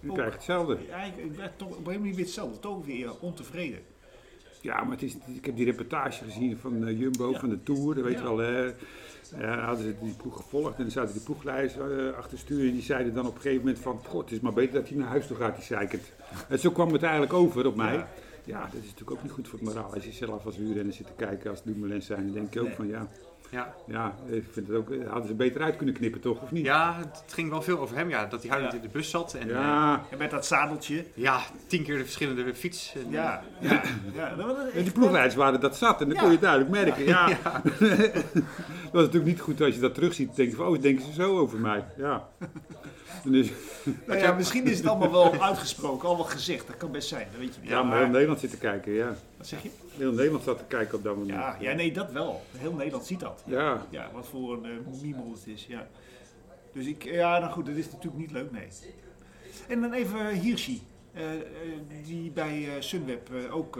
Je krijgt hetzelfde. Eigenlijk, ik werd toch op een gegeven moment weer hetzelfde. Toch weer ontevreden. Ja, maar het is, ik heb die reportage gezien van uh, Jumbo, van de Tour. weet je wel, hè. Ja, hadden ze die ploeg gevolgd en dan zaten die ploegleiders uh, achter stuur. En die zeiden dan op een gegeven moment van, god, het is maar beter dat hij naar huis toe gaat, die zeikert. En zo kwam het eigenlijk over op mij. Ja. Dat is natuurlijk ook niet goed voor het moraal. Als je zelf als wielrenner zit te kijken als Dumoulin zijn, dan denk je ook van, ja, ja. ja, ik vind het ook, eh, hadden ze beter uit kunnen knippen, toch? Of niet? Ja, het ging wel veel over hem, ja. Dat hij huilend in de bus zat. En, ja. Uh, en met dat zadeltje. Ja, tien keer de verschillende fiets. En, ja. ja. ja. En die ploegleiders waren dat zat en dan kon je duidelijk merken. Ja. dat was natuurlijk niet goed als je dat terugziet. Dan denk je van, oh, denken ze zo over mij. Ja. Dus, nou ja, misschien is het allemaal wel uitgesproken, allemaal gezegd. Dat kan best zijn, dat weet je Ja, maar heel Nederland zit te kijken, ja. Wat zeg je? Heel Nederland staat te kijken op dat moment. Ja, ja nee, dat wel. Heel Nederland ziet dat. Ja. Ja, wat voor een uh, het is, ja. Dus ik, ja, nou goed, dat is natuurlijk niet leuk, nee. En dan even Hirschi, uh, die bij Sunweb ook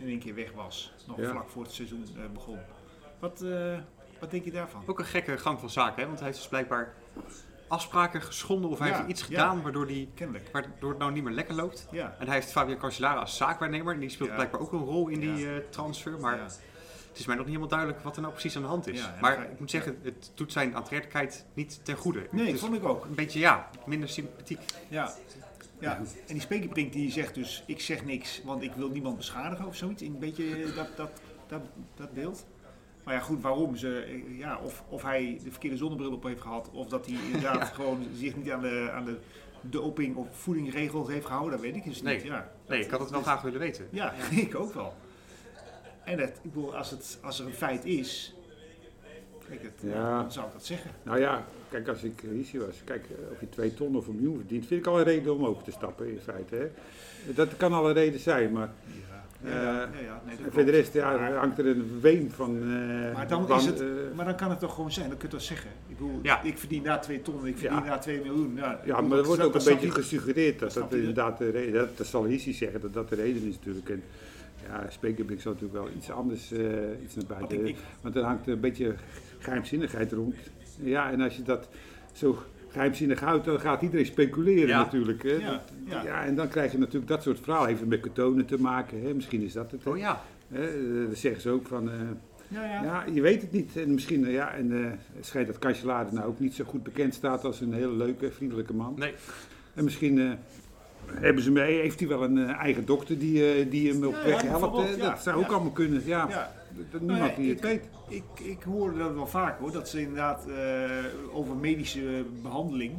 in één keer weg was. Nog vlak voor het seizoen begon. Wat, wat denk je daarvan? Ook een gekke gang van zaken, hè? want hij heeft dus blijkbaar afspraken geschonden of hij heeft iets gedaan waardoor, die, waardoor het nou niet meer lekker loopt. En hij heeft Fabio Cancellara als zaakwaarnemer en die speelt blijkbaar ook een rol in die uh, transfer. Maar het is mij nog niet helemaal duidelijk wat er nou precies aan de hand is. maar ik moet zeggen, het doet zijn aantrekkelijkheid niet ten goede. Nee, dat vond ik ook. Een beetje, ja, minder sympathiek. Ja. Ja, en die Spekerbrink die zegt dus, ik zeg niks, want ik wil niemand beschadigen of zoiets. Een beetje dat, dat, dat, dat beeld. Maar ja, goed, waarom ze, ja, of, of hij de verkeerde zonnebril op heeft gehad, of dat hij inderdaad gewoon zich niet aan de, aan de doping of voedingregels heeft gehouden, dat weet ik dus nee. niet. Ja, nee, ik had het wel graag willen weten. Ja, ik ook wel. En het, ik bedoel, als, het, als er een feit is, kijk, het, ja. dan zou ik dat zeggen. Nou ja, kijk, als ik risico was, kijk, of je twee ton of een miljoen verdient, vind ik al een reden om over te stappen in feite. Hè. Dat kan al een reden zijn, maar ja, ja, nee, voor de rest ja, hangt er een weem van. Uh, maar, dan is het, uh, maar dan kan het toch gewoon zijn, dan kun je toch zeggen. Ik, bedoel, ik verdien daar 2 ton, ik verdien daar 2 miljoen. Ja, ja maar er wordt ook een beetje gesuggereerd dat dat, inderdaad de reden dat, dat zal Hissi zeggen dat dat de reden is natuurlijk. En, ja, Spekerbik zou natuurlijk wel iets anders uh, iets naar buiten. Want er hangt een beetje geheimzinnigheid rond. Ja, en als je dat zo geheimzinnig uit, dan gaat iedereen speculeren natuurlijk. Hè. Ja, ja. en dan krijg je natuurlijk dat soort verhalen, even met katonen te maken. Hè. Misschien is dat het. Oh ja. Hè. Dan zeggen ze ook van... Ja, ja. ja, je weet het niet. En misschien, ja, en uh, het schijnt dat Cancelade nou ook niet zo goed bekend staat als een hele leuke, vriendelijke man. Nee. En misschien uh, hebben ze mee, heeft hij wel een uh, eigen dokter die, die hem op ja, weg helpt. dat zou ook allemaal kunnen. Ja, Dat, niemand die het weet. Ik, ik hoorde dat wel vaak hoor, dat ze inderdaad over medische behandeling,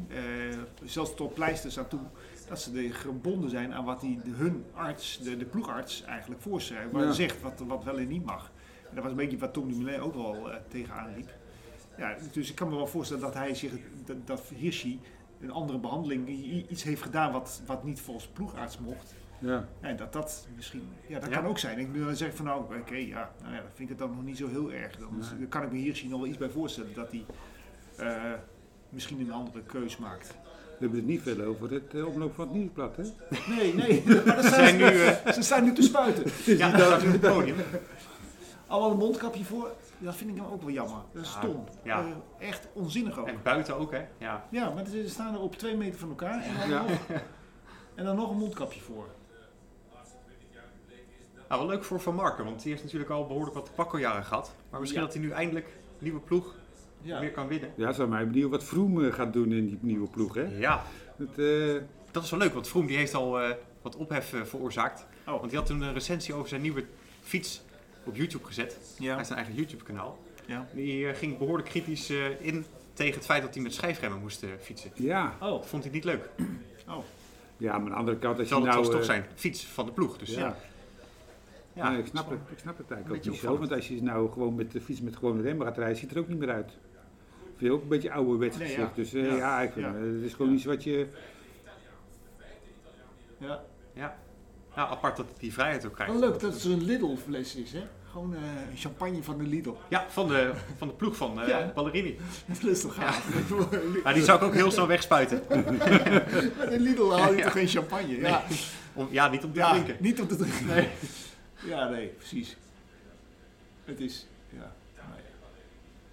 zelfs tot pleisters aan toe, dat ze gebonden zijn aan wat die, hun arts, de, de ploegarts eigenlijk voorschrijft. Waar zegt wat, wat wel en niet mag dat was een beetje wat Tom Dumoulin ook al uh, tegenaan liep. Ja, dus ik kan me wel voorstellen dat hij zich, dat, dat Hirschi een andere behandeling, iets heeft gedaan wat, wat niet volgens ploegarts mocht. Ja. En dat dat misschien, ja, dat kan ook zijn. Ik dan zeg van nou, oké, ja, nou ja, dan vind ik het dan nog niet zo heel erg. Dan, dan kan ik me Hirschi nog wel iets bij voorstellen dat hij uh, misschien een andere keus maakt. We hebben het niet veel over het uh, omloop van het nieuwsblad, hè? Nee, nee. Maar ze, zijn nu, uh, ze staan nu te spuiten. ja, dat is het podium. Allemaal een mondkapje voor. Dat vind ik dan ook wel jammer. Dat is stom. Ja. Uh, echt onzinnig ook. En buiten ook, hè? Ja, ja maar ze staan er op twee meter van elkaar. En dan, nog, en dan nog een mondkapje voor. Nou, wel leuk voor Van Marken, want die heeft natuurlijk al behoorlijk wat pakkeljaren gehad. Maar misschien dat hij nu eindelijk nieuwe ploeg weer kan winnen. Ja, zou mij benieuwen wat Vroom eh, gaat doen in die nieuwe ploeg, hè? Ja. Het, uh... Dat is wel leuk, want Vroom die heeft al uh, wat ophef veroorzaakt. Oh. Want hij had toen een recensie over zijn nieuwe fiets op YouTube gezet. Ja. Hij heeft een eigen YouTube-kanaal. Ja. Die uh, ging behoorlijk kritisch uh, in tegen het feit dat hij met schijfremmen moest uh, fietsen. Ja. Oh. Dat vond hij niet leuk. Oh. Ja, maar aan de andere kant... Als je nou, was toch zijn fiets van de ploeg. Dus ja. Ja, ik, snap het, ik snap het eigenlijk ook niet zo. Want als je nou gewoon met de fiets met gewone remmen gaat rijden, ziet er ook niet meer uit. Vind je ook een beetje ouderwets nee, gezicht. Dus uh, ja, ik vind, het is gewoon iets wat je... Ja. Ja. Nou, apart dat die vrijheid ook krijgt. Wel leuk dat het zo'n Lidl-fles is, hè? Gewoon uh, champagne van de Lidl. Ja, van de, van de ploeg van uh, ja. Ballerini. Dat is toch gaaf? Ja. maar die zou ik ook heel snel wegspuiten. Met een Lidl haal je toch geen champagne? Ja, om, ja niet om te drinken. Niet om te drinken. Nee. Ja, nee, precies. Het is, ja.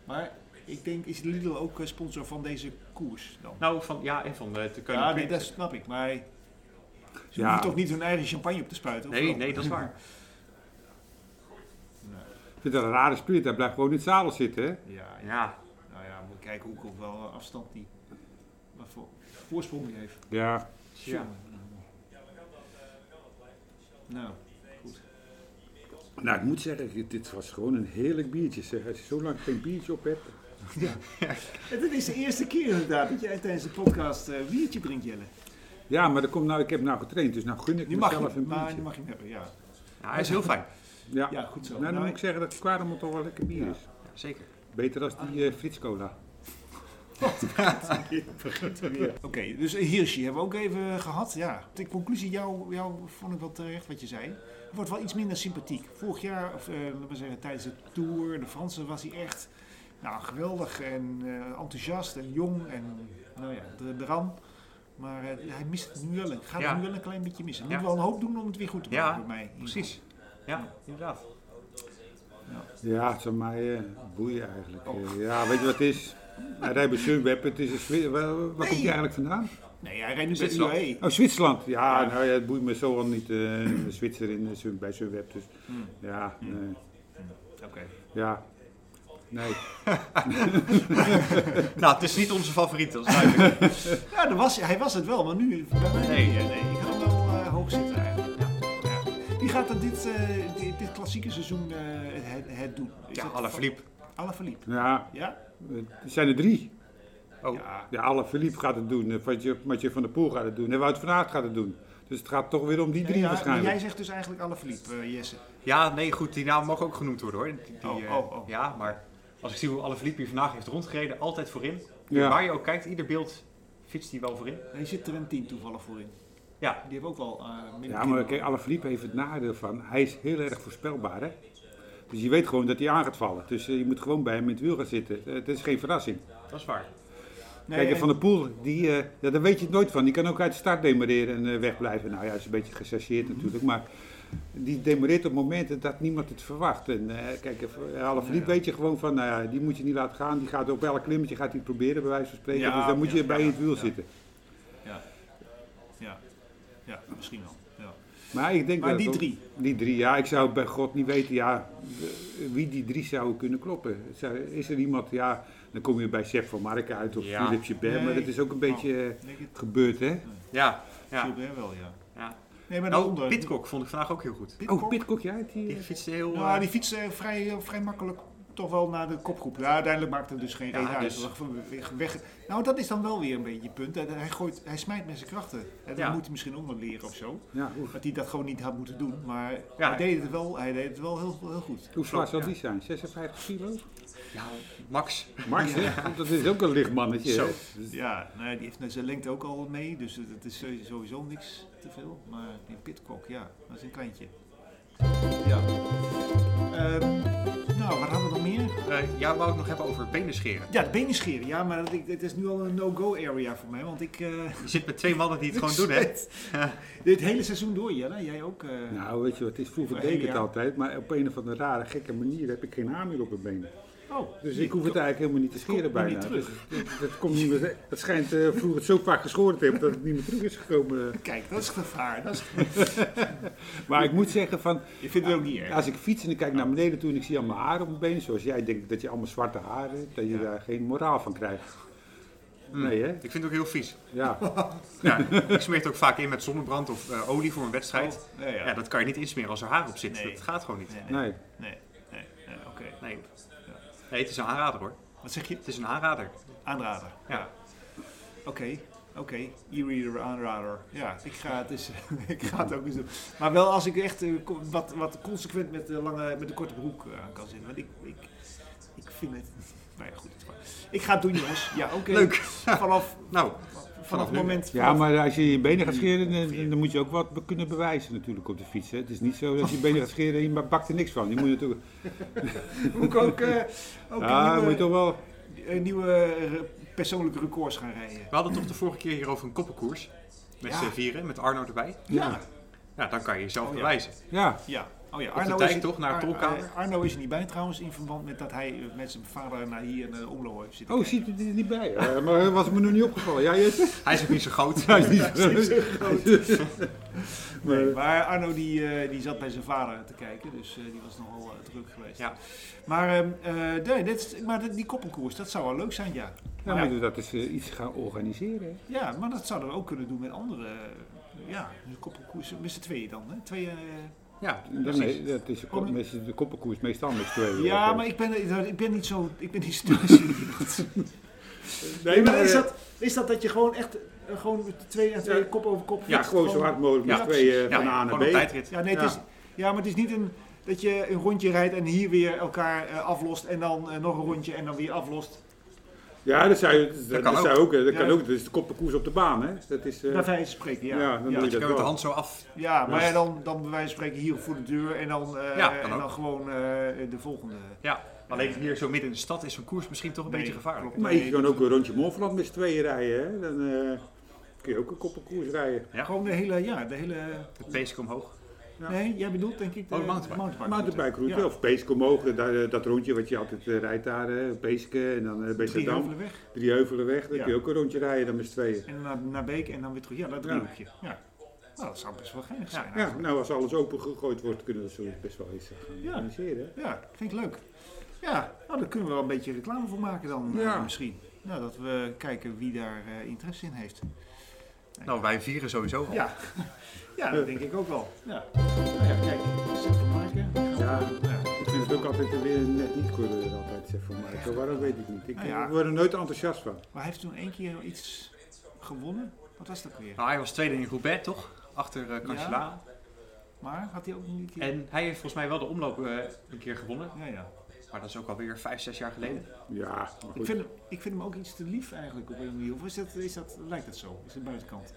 Maar ik denk, is Lidl ook eh, sponsor van deze koers dan? Nou, van, ja, en van de te kunnen. Ja, nee, dat snap ik. Maar ze ja. hoeven toch niet hun eigen champagne op te spuiten? Nee, nee, dat is waar. Ik vind dat een rare spirit. Hij blijft gewoon in het zadel zitten, hè? Ja, ja. Nou ja, moet kijken hoe wel afstand die... Wat voor voorsprong die heeft. Ja. Ja. Nou, goed. Nou, ik moet zeggen, dit was gewoon een heerlijk biertje. Zeg. Als je zo lang geen biertje op hebt... Ja. Het is de eerste keer inderdaad dat jij tijdens de podcast uh, biertje drinkt, Jelle. Ja, maar er komt nou, ik heb nou getraind, dus nou gun ik mezelf een biertje. Maar mag je hem hebben, ja. ja. Hij is heel fijn. Ja, ja goed zo. Nou, dan nou, moet ik zeggen dat Quaremont toch wel lekker bier is. Ja, zeker. Beter dan die uh, Frits Cola. Oké, dus Hirschi hebben we ook even gehad. Ja, de conclusie, jou, jou vond ik wel terecht wat je zei. Het wordt wel iets minder sympathiek. Vorig jaar, of uh, we zeggen tijdens de Tour, de Fransen, was hij echt nou, geweldig en uh, enthousiast en jong en nou ja, de, de ram. Maar uh, hij mist het nu wel. Gaat het nu wel een klein beetje missen. Hij moet wel een hoop doen om het weer goed te maken ja, bij mij. Precies. Ja, inderdaad. Ja, het zou mij uh, boeien eigenlijk. Oh. Ja, weet je wat het is? Hij rijdt bij Sunweb. Het is een waar, waar nee. komt hij eigenlijk vandaan? Nee, hij rijdt nu bij UAE. Oh, Zwitserland. Ja, ja, nou ja, het boeit me zo al niet. Uh, Zwitser in, bij Sunweb. Dus hmm. ja, hmm. nee. Oké. Okay. Ja, Nee. nou, het is niet onze favoriet, dat is duidelijk. ja, dat was, hij was het wel, maar nu bij mij nee. nee. Ik had hem wel uh, hoog zitten eigenlijk. Ja. Ja. Wie gaat er dit, uh, dit, dit, klassieke seizoen uh, het, het, doen? Is ja, Alaphilippe. Alaphilippe. Ja. ja? Er zijn er drie. Oh. Ja, ja Alaphilippe gaat het doen. Mathieu van der Poel gaat het doen. En Wout van Aert gaat het doen. Dus het gaat toch weer om die drie ja, waarschijnlijk. Jij zegt dus eigenlijk Alaphilippe, uh, Jesse. Ja, nee, goed. Die naam mag ook genoemd worden hoor. Die, oh, oh, oh. Ja, maar als ik zie hoe alle hier vandaag heeft rondgereden, altijd voorin. Ja. Waar je ook kijkt, ieder beeld fietst hij wel voorin. Hij zit er een team toevallig voorin. Ja. Die heeft ook wel uh, Ja, maar kijk, Alaphilippe heeft het nadeel van, hij is heel erg voorspelbaar hè. Dus je weet gewoon dat hij aan gaat vallen. Dus je moet gewoon bij hem in het wiel gaan zitten. Het is geen verrassing. Dat is waar. Nee, Kijk, Van der Poel, die, uh, ja, daar weet je het nooit van. Die kan ook uit de start demareren en wegblijven. Nou ja, is een beetje gechargeerd natuurlijk. Maar die demoreert op momenten dat niemand het verwacht. En uh, kijk, half ja, weet je gewoon van, nou ja, die moet je niet laten gaan. Die gaat op elk klimmetje gaat hij proberen, bij wijze van spreken. dus dan moet je bij in het wiel zitten. Ja. ja, ja, misschien wel. Maar ik denk maar die drie? Die drie, ja. Ik zou bij God niet weten ja, wie die drie zouden kunnen kloppen. Is er iemand, ja, dan kom je bij Chef van Mark uit of ja. Jebert. Maar dat is ook een beetje oh, gebeurd, hè? Ja. ja. Wel, ja. ja. Nee, maar nou, Pitcock vond ik vandaag ook heel goed. Pitcock? Oh, Pitcock, ja. Die, die fietste heel... Ja, die fietste vrij, vrij makkelijk toch wel naar de kopgroep. Ja, uiteindelijk maakt het dus geen reden uit. Dus- weg, nou, dat is dan wel weer een beetje het punt. Hij, gooit, hij smijt met zijn krachten. En dan moet hij misschien onder leren of zo. Ja, dat hij dat gewoon niet had moeten doen. Maar hij, deed het wel, hij deed het wel heel, heel goed. Hoe zwaar zal die zijn? 56 kilo? Ja, Max. Max, dat is ook een lichtmannetje. Zo. Ja, nou, die heeft zijn lengte ook al mee. Dus het is sowieso niks te veel. Maar die Pitcock, ja, dat is een kleintje. Ja. Um, nou, wat hadden we nog meer? Uh, ja, wou ik nog hebben over benen scheren. Ja, benen scheren. Ja, maar dit is nu al een no-go area voor mij. Want ik... Uh, je zit met twee mannen die het gewoon doen, hè? dit hele seizoen door, Jelle. Jij ook? Uh, nou, weet je wat, het is vroeger deed ik het altijd. Maar op een of andere rare, gekke manier heb ik geen haar meer op mijn benen. Oh, dus ik hoef het eigenlijk helemaal niet te scheren bijna. Dus, dat, komt niet meer, dat schijnt uh, vroeger het zo vaak geschoren te hebben dat het niet meer terug is gekomen. Kijk, dat is gevaar. Dat is maar ik moet zeggen van... Je vindt het ook niet erg. Als ik fiets en ik kijk naar beneden toe en ik zie allemaal haar op mijn benen, zoals jij denkt dat je allemaal zwarte haren hebt, dat je daar geen moraal van krijgt. Hmm. Nee, hè? Ik vind het ook heel vies. Ja. ja ik smeer het ook vaak in met zonnebrand of uh, olie voor een wedstrijd. Oh, ja, ja. ja, dat kan je niet insmeren als er haar op zit. Nee. Dat gaat gewoon niet. Nee. nee. nee. nee. Oké. Nee. Nee, het is een aanrader hoor. Wat zeg je? Het is een aanrader. Aanrader? Ja. Oké, oké. E-reader, aanrader. Ja, ik ga, het is, ik ga het ook eens doen. Maar wel als ik echt uh, wat, wat consequent met de, lange, met de korte broek uh, kan zitten. Want ik, ik, ik vind het... Nou ja, goed. Ik ga het doen jongens. Ja, oké. Leuk. Vanaf... nou, vanaf het moment. Ja, maar als je je benen gaat scheren, dan, dan, moet je ook wat kunnen bewijzen natuurlijk op de fiets. Hè. Het is niet zo dat je je benen gaat scheren en je bakt er niks van. Je moet natuurlijk... moet ik ook, uh, ook ja, nieuwe, moet je toch wel... nieuwe eh, persoonlijke records gaan rijden. We hadden toch de vorige keer hier over een koppenkoers. Met ja. vieren, met Arno erbij. Ja. Ja, dan kan je jezelf oh, bewijzen. Ja. ja. Oh ja, Arno is, toch, naar Tolkamer? Arno is er niet bij trouwens, in verband met dat hij eh, met zijn vader naar hier in Omlo heeft zitten Oh, ziet hij er niet bij? Uh, maar was me nog niet opgevallen. Ja? Hij is ook niet zo groot. hij is niet zo groot. nee, maar Arno die, uh, die zat bij zijn vader te kijken, dus die was nogal druk geweest. Ja. Maar, ehm, nee, dit, maar die koppelkoers, dat zou wel leuk zijn, ja. Ja, maar ja. dat is iets gaan organiseren. Ja, maar dat zouden we ook kunnen doen met andere ja, koppelkoers met z'n tweeën dan. Hè? Twee, ja, nee, dat is de, de koppenkoers meestal met tweeën. Ja, maar ik ben, ik ben niet zo... Ik ben niet zo nee, maar is dat, is dat dat je gewoon echt uh, gewoon twee en twee kop over kop Ja, gewoon zo hard mogelijk met ja, twee uh, van A naar B. Ja, nee, het is, ja, maar het is niet een, dat je een rondje rijdt en hier weer elkaar uh, aflost en dan nog een rondje en dan weer aflost. Ja, dat, zou, dat, dat, kan, ook. Zou ook, dat kan ook. Dat is de koppenkoers op de baan, hè? Dat is, uh, Bij wijze spreken, ja. Ja, dan ja, doe je, je met de hand zo af. Ja, maar ja, dan, dan bij wijze van spreken hier voor de deur en dan, uh, ja, en dan gewoon uh, de volgende. Ja, alleen hier zo midden in de stad is zo'n koers misschien toch een nee, beetje gevaarlijk. Klopt, maar je kan ook een rondje Montferland met z'n tweeën rijden, hè? Dan kun je ook een koppenkoers rijden. Ja. Gewoon de hele, ja, de hele... Het peesje omhoog. Ja. Nee, jij bedoelt denk ik de oh, mountainbike. Mountainbike route, ja. of Peesk omhoog, dat, dat, rondje wat je altijd uh, rijdt daar, Peeske en dan uh, Drie Heuvelenweg. Drie Heuvelenweg, dan ja. kun je ook een rondje rijden dan met z'n tweeën. En naar, naar Beek en dan weer terug, ja dat driehoekje. Ja. Nou, dat zou best wel geinig zijn Ja, nou als alles open gegooid wordt kunnen we zo best wel eens gaan organiseren. Ja, vind ik leuk. Ja, nou daar kunnen we wel een beetje reclame voor maken dan misschien. Nou, dat we kijken wie daar interesse in heeft. Nou, wij vieren sowieso al. Ja. Ja, dat denk ik ook wel. Ja. Nou ja, kijk, Sef van Marken. Ja, ja, ik vind het ook altijd weer net niet coureur altijd Sef van Marken. Waarom weet ik niet. Ik nou ja. word er nooit enthousiast van. Maar hij heeft toen één keer iets gewonnen. Wat was dat weer? Nou, hij was tweede in Roubaix, toch? Achter uh, Cancellara. Maar had hij ook niet een keer... En hij heeft volgens mij wel de omloop uh, een keer gewonnen. Ja, ja. Maar dat is ook alweer vijf, zes jaar geleden. Ja, ik vind, hem, ik vind hem ook iets te lief eigenlijk op een manier. Of is dat, is dat, lijkt dat zo? Is de buitenkant?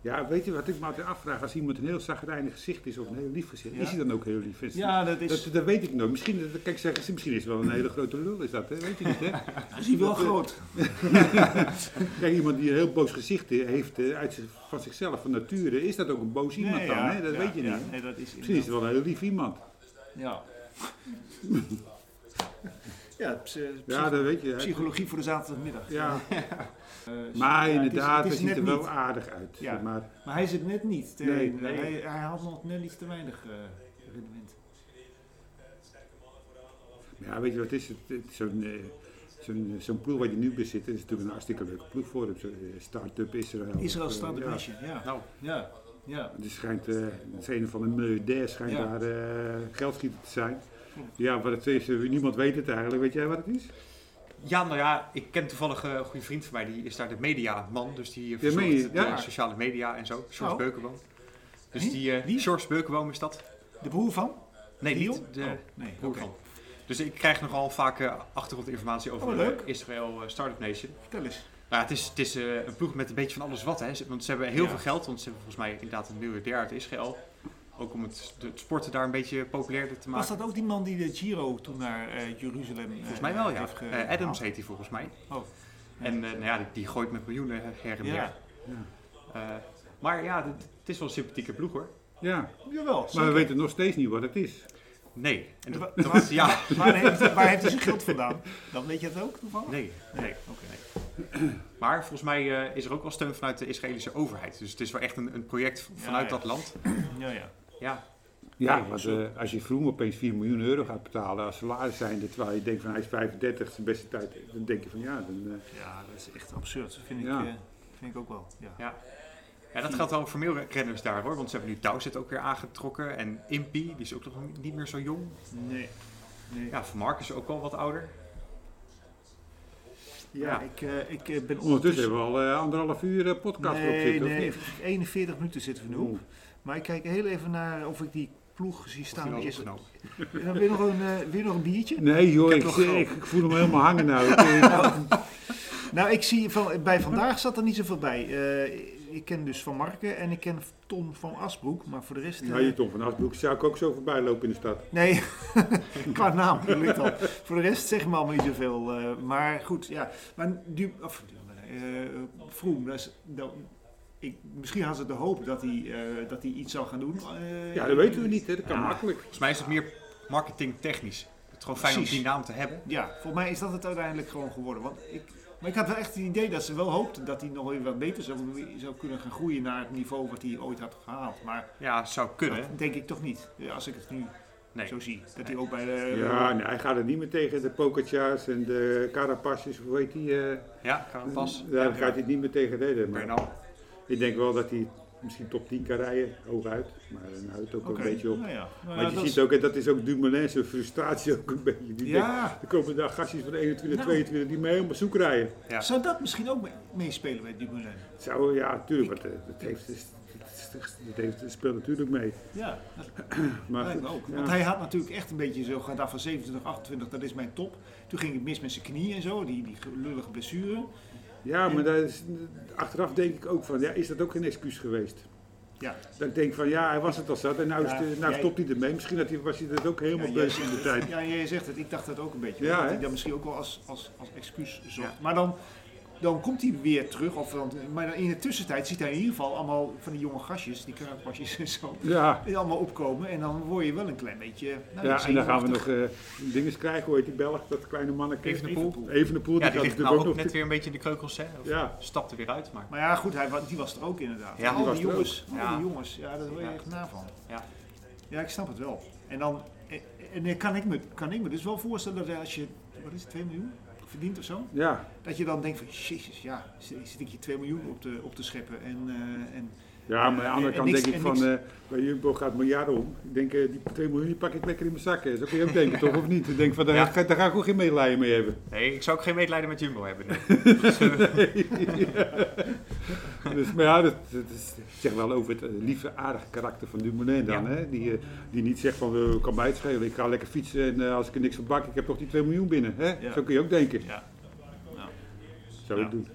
Ja, weet je wat ik me altijd afvraag? Als iemand een heel zagrijnig gezicht is of een heel lief gezicht, is hij dan ook heel lief? ja, dat is... Dat, dat, weet ik nog. Misschien, kijk, zeggen, misschien is het wel een hele grote lul, is dat, hè? weet je niet, hè? is hij wel groot. kijk, iemand die een heel boos gezicht heeft uit, van zichzelf, van nature, is dat ook een boos iemand dan, hè? Dat weet je niet. Nee, dat is misschien is het wel een heel lief iemand. Ja. Ja, ja, dat weet je. Psychologie voor de zaterdagmiddag. Ja. Uh, maar inderdaad, het, is, ziet er wel aardig uit. Ja. Maar, maar hij zit net niet. nee, nee. Hij, hij, had nog net iets te weinig uh, rendement. Ja, weet je wat is het? Zo'n uh, zo'n ploeg waar je nu bezit, is natuurlijk een hartstikke leuke ploeg voor hem. Start-up Israël. Israël Start-up ja. Ja. Nou. ja. Ja. Het schijnt, uh, het een van de miljardair schijnt ja. daar uh, geldschieter te zijn. Ja, wat het is, niemand weet het eigenlijk. Weet jij wat het is? Ja, nou ja, ik ken toevallig een goede vriend van mij, die is daar de mediaman. Dus die verzorgt de, de sociale media en zo. George oh. Beukenboom. Dus die, uh, George Beukenboom is dat. De broer van? Nee, niet de oh, nee, broer okay. van. Dus ik krijg nogal vaak uh, achtergrondinformatie over oh, Israël uh, Startup Nation. Vertel eens. Nou, het is, het is uh, een ploeg met een beetje van alles wat. Hè. Want ze hebben heel ja. veel geld, want ze hebben volgens mij inderdaad een miljardair uit Israël. Ook om het, het, sporten daar een beetje populairder te maken. Was dat ook die man die de Giro toen naar uh, Jeruzalem Volgens mij wel, ja. Uh, Adams heet hij volgens mij. Oh. En nou ja, die, die, gooit met miljoenen her en ja. ja. maar ja, het is wel een sympathieke ploeg hoor. Ja, Jawel, maar we weten nog steeds niet wat het is. Nee. En dat, dat, ja. waar, heeft, waar heeft hij zijn geld vandaan? Dan weet je het ook toevallig? Nee. nee. Okay. nee. Maar volgens mij is er ook wel steun vanuit de Israëlische overheid. Dus het is wel echt een, een project vanuit ja, dat land. Ja, ja. Ja. Ja, want uh, als je vroeger opeens 4 miljoen euro gaat betalen als salaris zijnde, terwijl je denkt van hij is 35, zijn beste tijd, dan denk je van ja. Dan, uh, ja, dat is echt absurd. Dat vind, ja. ik, uh, vind ik ook wel. Ja. ja. Ja, dat geldt wel voor meer renners daar hoor. Want ze hebben nu Dowsett ook weer aangetrokken. En Impy, die is ook nog niet meer zo jong. Nee. nee. Ja, Van Mark is ook al wat ouder. Ja, ja. ik, uh, ik ben ondertussen... Ondertussen hebben we al uh, anderhalf uur podcast nee, op zitten. Nee, 41 minuten zitten we nu op. Maar ik kijk heel even naar of ik die ploeg zie staan. Is, dan weer, nog een, uh, weer nog een biertje? Nee joh, ik, ik, ik, voel hem helemaal hangen nou. nou. nou, ik zie van, bij vandaag zat er niet zoveel bij. Uh, ik ken dus Van Marken en ik ken Tom van Asbroek, maar voor de rest... Nou, je Tom van Asbroek zou ik ook zo voorbij lopen in de stad. Nee, qua naam al. voor de rest zeg me allemaal niet zoveel. Uh, maar goed, ja. Maar du, of, uh, Vroom, dat is, dat, ik, misschien had ze de hoop dat hij, uh, dat hij iets zou gaan doen. Uh, ja, dat weten we niet. Hè. Dat kan makkelijk. Volgens mij is het meer marketingtechnisch. Het is gewoon fijn Precies. om die naam te hebben. Ja, volgens mij is dat het uiteindelijk gewoon geworden. Want ik, maar ik had wel echt het idee dat ze wel hoopten dat hij nog even wat beter zou, zou kunnen gaan groeien naar het niveau wat hij ooit had gehaald. Maar ja, zou kunnen. Dat denk ik toch niet. Als ik het nu nee. zo zie. Dat hij ook bij de... Ja, nee, hij gaat het niet meer tegen de Pokertjas en de Carapasjes, hoe heet die? Uh, ja, Carapas. Daar ja, gaat hij het niet meer tegen. Maar... Ik denk wel dat hij misschien top 10 kan rijden, hooguit. Maar dan houdt het ook okay. een beetje op. Nou ja. Nou maar je ziet ook, en dat is ook Dumoulin, zijn frustratie ook een beetje. Die ja. Denkt, er komen daar gastjes van 21, nou. 22 die mee op bezoek rijden. Ja. Zou dat misschien ook meespelen bij Dumoulin? Zou, ja, natuurlijk. Want het eh, heeft, het, heeft, het speelt natuurlijk mee. Ja, maar goed, ook. Want hij had natuurlijk echt een beetje zo gedaan van 27, 28, dat is mijn top. Toen ging het mis met zijn knie en zo, die, die lullige blessure. Ja, maar dat is, achteraf denk ik ook van, ja, is dat ook geen excuus geweest? Ja. Dan denk ik van, ja, hij was het al zat en nou, ja, nou stopt hij ermee. Misschien dat hij, was hij dat ook helemaal ja, bezig in de tijd. Ja, jij zegt het. Ik dacht dat ook een beetje. Ja, dat hij dat misschien ook wel als, als, als excuus zocht. Maar dan dan komt hij weer terug. Of, maar in de tussentijd ziet hij in ieder geval allemaal van die jonge gastjes, die kraakpasjes en zo, ja. die allemaal opkomen. En dan word je wel een klein beetje. Nou, ja, en dan gaan we nog uh, dingen krijgen. Hoe heet die Belg, dat kleine manneke? Evenepoel. Evenepoel. Ja, die, die ligt nou ook, ook net weer een beetje in de kreukels. Hè? Of ja. stapte weer uit. Maar, maar ja, goed, hij, die was er ook inderdaad. Ja, al die jongens, al die jongens, ja, daar word je echt na van. Ja. ja, ik snap het wel. En dan en dan kan ik, me, kan ik me dus wel voorstellen dat als je, wat is het, 2 miljoen? Verdient of zo. Ja. Dat je dan denkt van, jezus, ja, zit ik hier 2 miljoen op te, op te scheppen en... Uh, en ja, maar aan de andere kant denk ik van, uh, bij Jumbo gaat miljarden om. Ik denk, uh, die 2 miljoen die pak ik lekker in mijn zakken. Zo kun je ook denken, toch? Of niet? Ik denk van, daar, ja. ga, daar ga ik ook geen medelijden mee hebben. Nee, ik zou ook geen medelijden met Jumbo hebben. Nee. dus, maar ja, dat, dat is, zeg wel over het lieve, aardige karakter van Dumoulin dan. Ja. Hè? Die, die niet zegt van, uh, kan mij het schelen. Ik ga lekker fietsen en als ik er niks van bak, ik heb toch die 2 miljoen binnen. Hè? Zo kun je ook denken. Ja. Zou ik doen.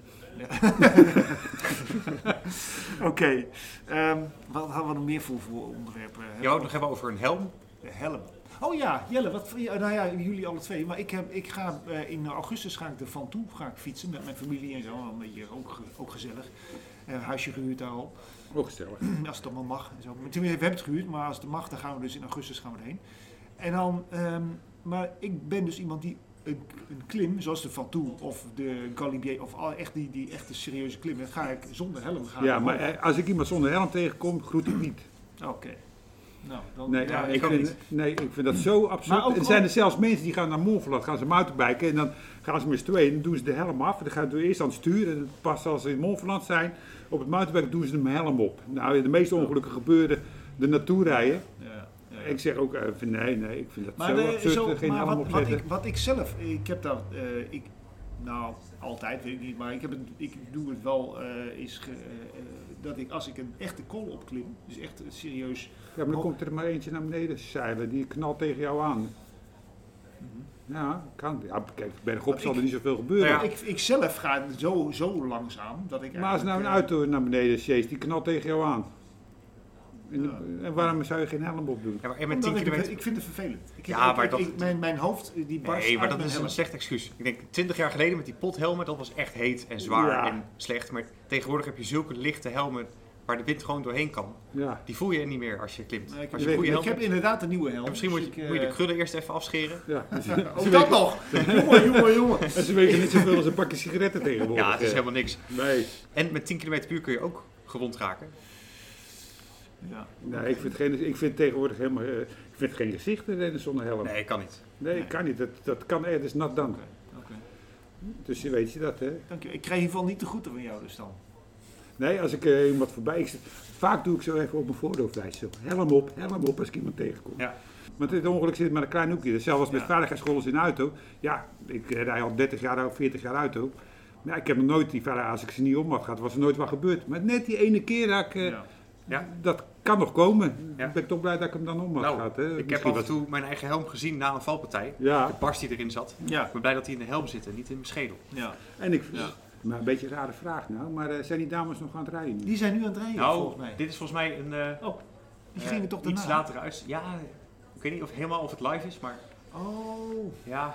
Oké. Ehm, wat hadden we nog meer voor, voor onderwerpen? Je wou het nog hebben over een helm? De helm. Oh ja, Jelle, wat, nou ja, jullie alle twee. Maar ik, heb, ik ga uh, in augustus ga ik er van toe ga ik fietsen met mijn familie en zo. Een beetje ook, ook gezellig. Uh, huisje gehuurd daarop. Ook gezellig. als het allemaal mag. En zo. We hebben het gehuurd, maar als het mag, dan gaan we dus in augustus gaan we erheen. En dan, um, maar ik ben dus iemand die een, een, klim, zoals de Fatou of de Galibier, of al, echt die, die echte serieuze klim, dan ga ik zonder helm gaan. Ja, maar eh, als ik iemand zonder helm tegenkom, groet ik niet. Oké. Nou, dan, nee, ja, ik vind, nee, ik vind dat zo absurd. Er zijn er zelfs mensen die gaan naar Montferland, gaan ze mountainbiken en dan gaan ze met z'n tweeën, dan doen ze de helm af. Dan gaan ze eerst aan het sturen en pas als ze in Montferland zijn, op het mountainbike doen ze de helm op. Nou, de meeste ongelukken gebeuren er naartoe rijden. Ja. Ik zeg ook, uh, nee, nee, ik vind dat maar zo absurd, zo, geen helm wat. Wat ik, wat ik zelf, ik heb dat, uh, ik, nou, altijd weet ik niet, maar ik, heb het, ik doe het wel, uh, is ge, dat ik als ik een echte kol opklim, dus echt serieus... Ja, maar dan komt er maar eentje naar beneden zeilen, die knalt tegen jou aan. Ja, kan. Ja, kijk, bergop zal er niet zoveel gebeuren. Ja, ik, ik zelf ga zo, zo langzaam dat ik Maar als nou een auto naar beneden chase, die knalt tegen jou aan. En, ja. en, waarom zou je geen helm op doen? Ja, maar met 10 kilometer... ik, vind het vervelend. Ik, ja, ik, maar dat... mijn, mijn hoofd die barst Nee, maar dat is een slecht excuus. Ik denk 20 jaar geleden met die pothelmen, dat was echt heet en zwaar ja. en slecht. Maar tegenwoordig heb je zulke lichte helmen waar de wind gewoon doorheen kan. Ja. Die voel je niet meer als je klimt. Ik, als je weet, ik heb inderdaad een nieuwe helm. En misschien moet je, dus ik, moet je de krullen eerst even afscheren. Ja. Ook dat nog! jongen, jongen, jongen. En ze wegen niet zoveel als een pakje sigaretten tegenwoordig. Ja, het is helemaal niks. Nee. En met 10 km per uur kun je ook gewond raken. Ja. Nee, ik vind, geen, ik vind tegenwoordig helemaal... Uh, ik vind geen gezichten rennen zonder helm. Nee, kan niet. Nee, nee. kan niet. Dat, dat kan ergens nat dan. Okay. Okay. Dus je weet je dat, hè? Dank je. Ik krijg in ieder geval niet de groeten van jou dus dan. Nee, als ik uh, iemand voorbij... Ik, vaak doe ik zo even op mijn voorhoofd wijzen. Helm op, helm op als ik iemand tegenkom. Ja. Want dit ongeluk zit maar een klein hoekje. Dus zelfs als met ja. in de auto. Ja, ik rij al 30 jaar, 40 jaar auto. Maar ja, ik heb nog nooit die veiligheid, als ik ze niet om had gehad, was er nooit wat gebeurd. Maar net die ene keer dat ik... Uh, ja. Ja. Dat kan nog komen. Ja. Ik ben toch blij dat ik hem dan om had nou, gehad. Hè. Ik heb af en toe mijn eigen helm gezien na een valpartij. Ja. De barst die erin zat. Ja. Ik ben blij dat hij in de helm zit en niet in mijn schedel. Ja. En ik, ja. Maar een beetje een rare vraag nou. Maar uh, zijn die dames nog aan het rijden? Die zijn nu aan het rijden, nou, volgens mij. Dit is volgens mij een... Uh, oh, die gingen toch daarna? Iets later uit. Ja, ik weet niet of helemaal of het live is, maar... Oh. Ja.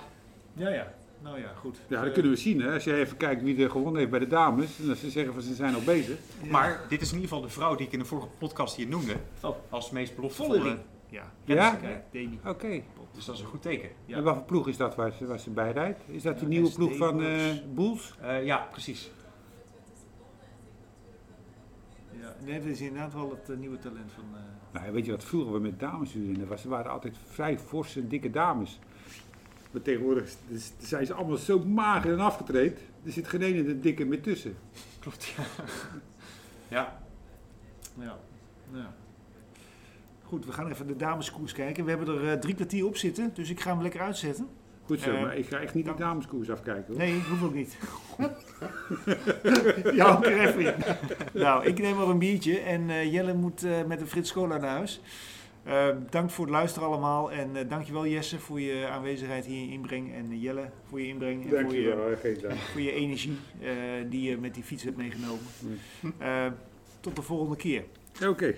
Ja, ja. Nou ja, goed. Ja, dat kunnen we zien. Hè. Als je even kijkt wie er gewonnen heeft bij de dames. En als ze zeggen van ze zijn al bezig. Ja. Maar dit is in ieder geval de vrouw die ik in de vorige podcast hier noemde. Oh. Als meest beloftevolle. Ja. Ja? Demi. Oké. Okay. Dus dat is een goed teken. Ja. En wat voor ploeg is dat waar ze, waar ze bij rijdt? Is dat die nieuwe ploeg van uh, Boels? Uh, ja, precies. Ja, nee, dat is inderdaad wel het uh, nieuwe talent van... Nou, weet je wat vroeger we met dames? Was, waren altijd vrij forse, dikke dames. Maar tegenwoordig zijn ze allemaal zo mager en afgetraind. Er zit geen ene de dikke meer tussen. Klopt, ja. ja. Ja. ja. Goed, we gaan even de dameskoers kijken. We hebben er uh, drie kwartier op zitten, dus ik ga hem lekker uitzetten. Goed zo, uh, maar ik ga echt niet de dameskoers afkijken hoor. Nee, hoef ook niet. ja, ook er even in. nou, ik neem wel een biertje en uh, Jelle moet met een Frits Cola naar huis. Ehm, dank voor het luisteren allemaal. En eh, dankjewel Jesse voor je aanwezigheid hier in inbreng. En eh, Jelle voor je inbreng. En voor, je, voor je energie eh, die je met die fiets hebt meegenomen. Ehm, tot de volgende keer. Oké.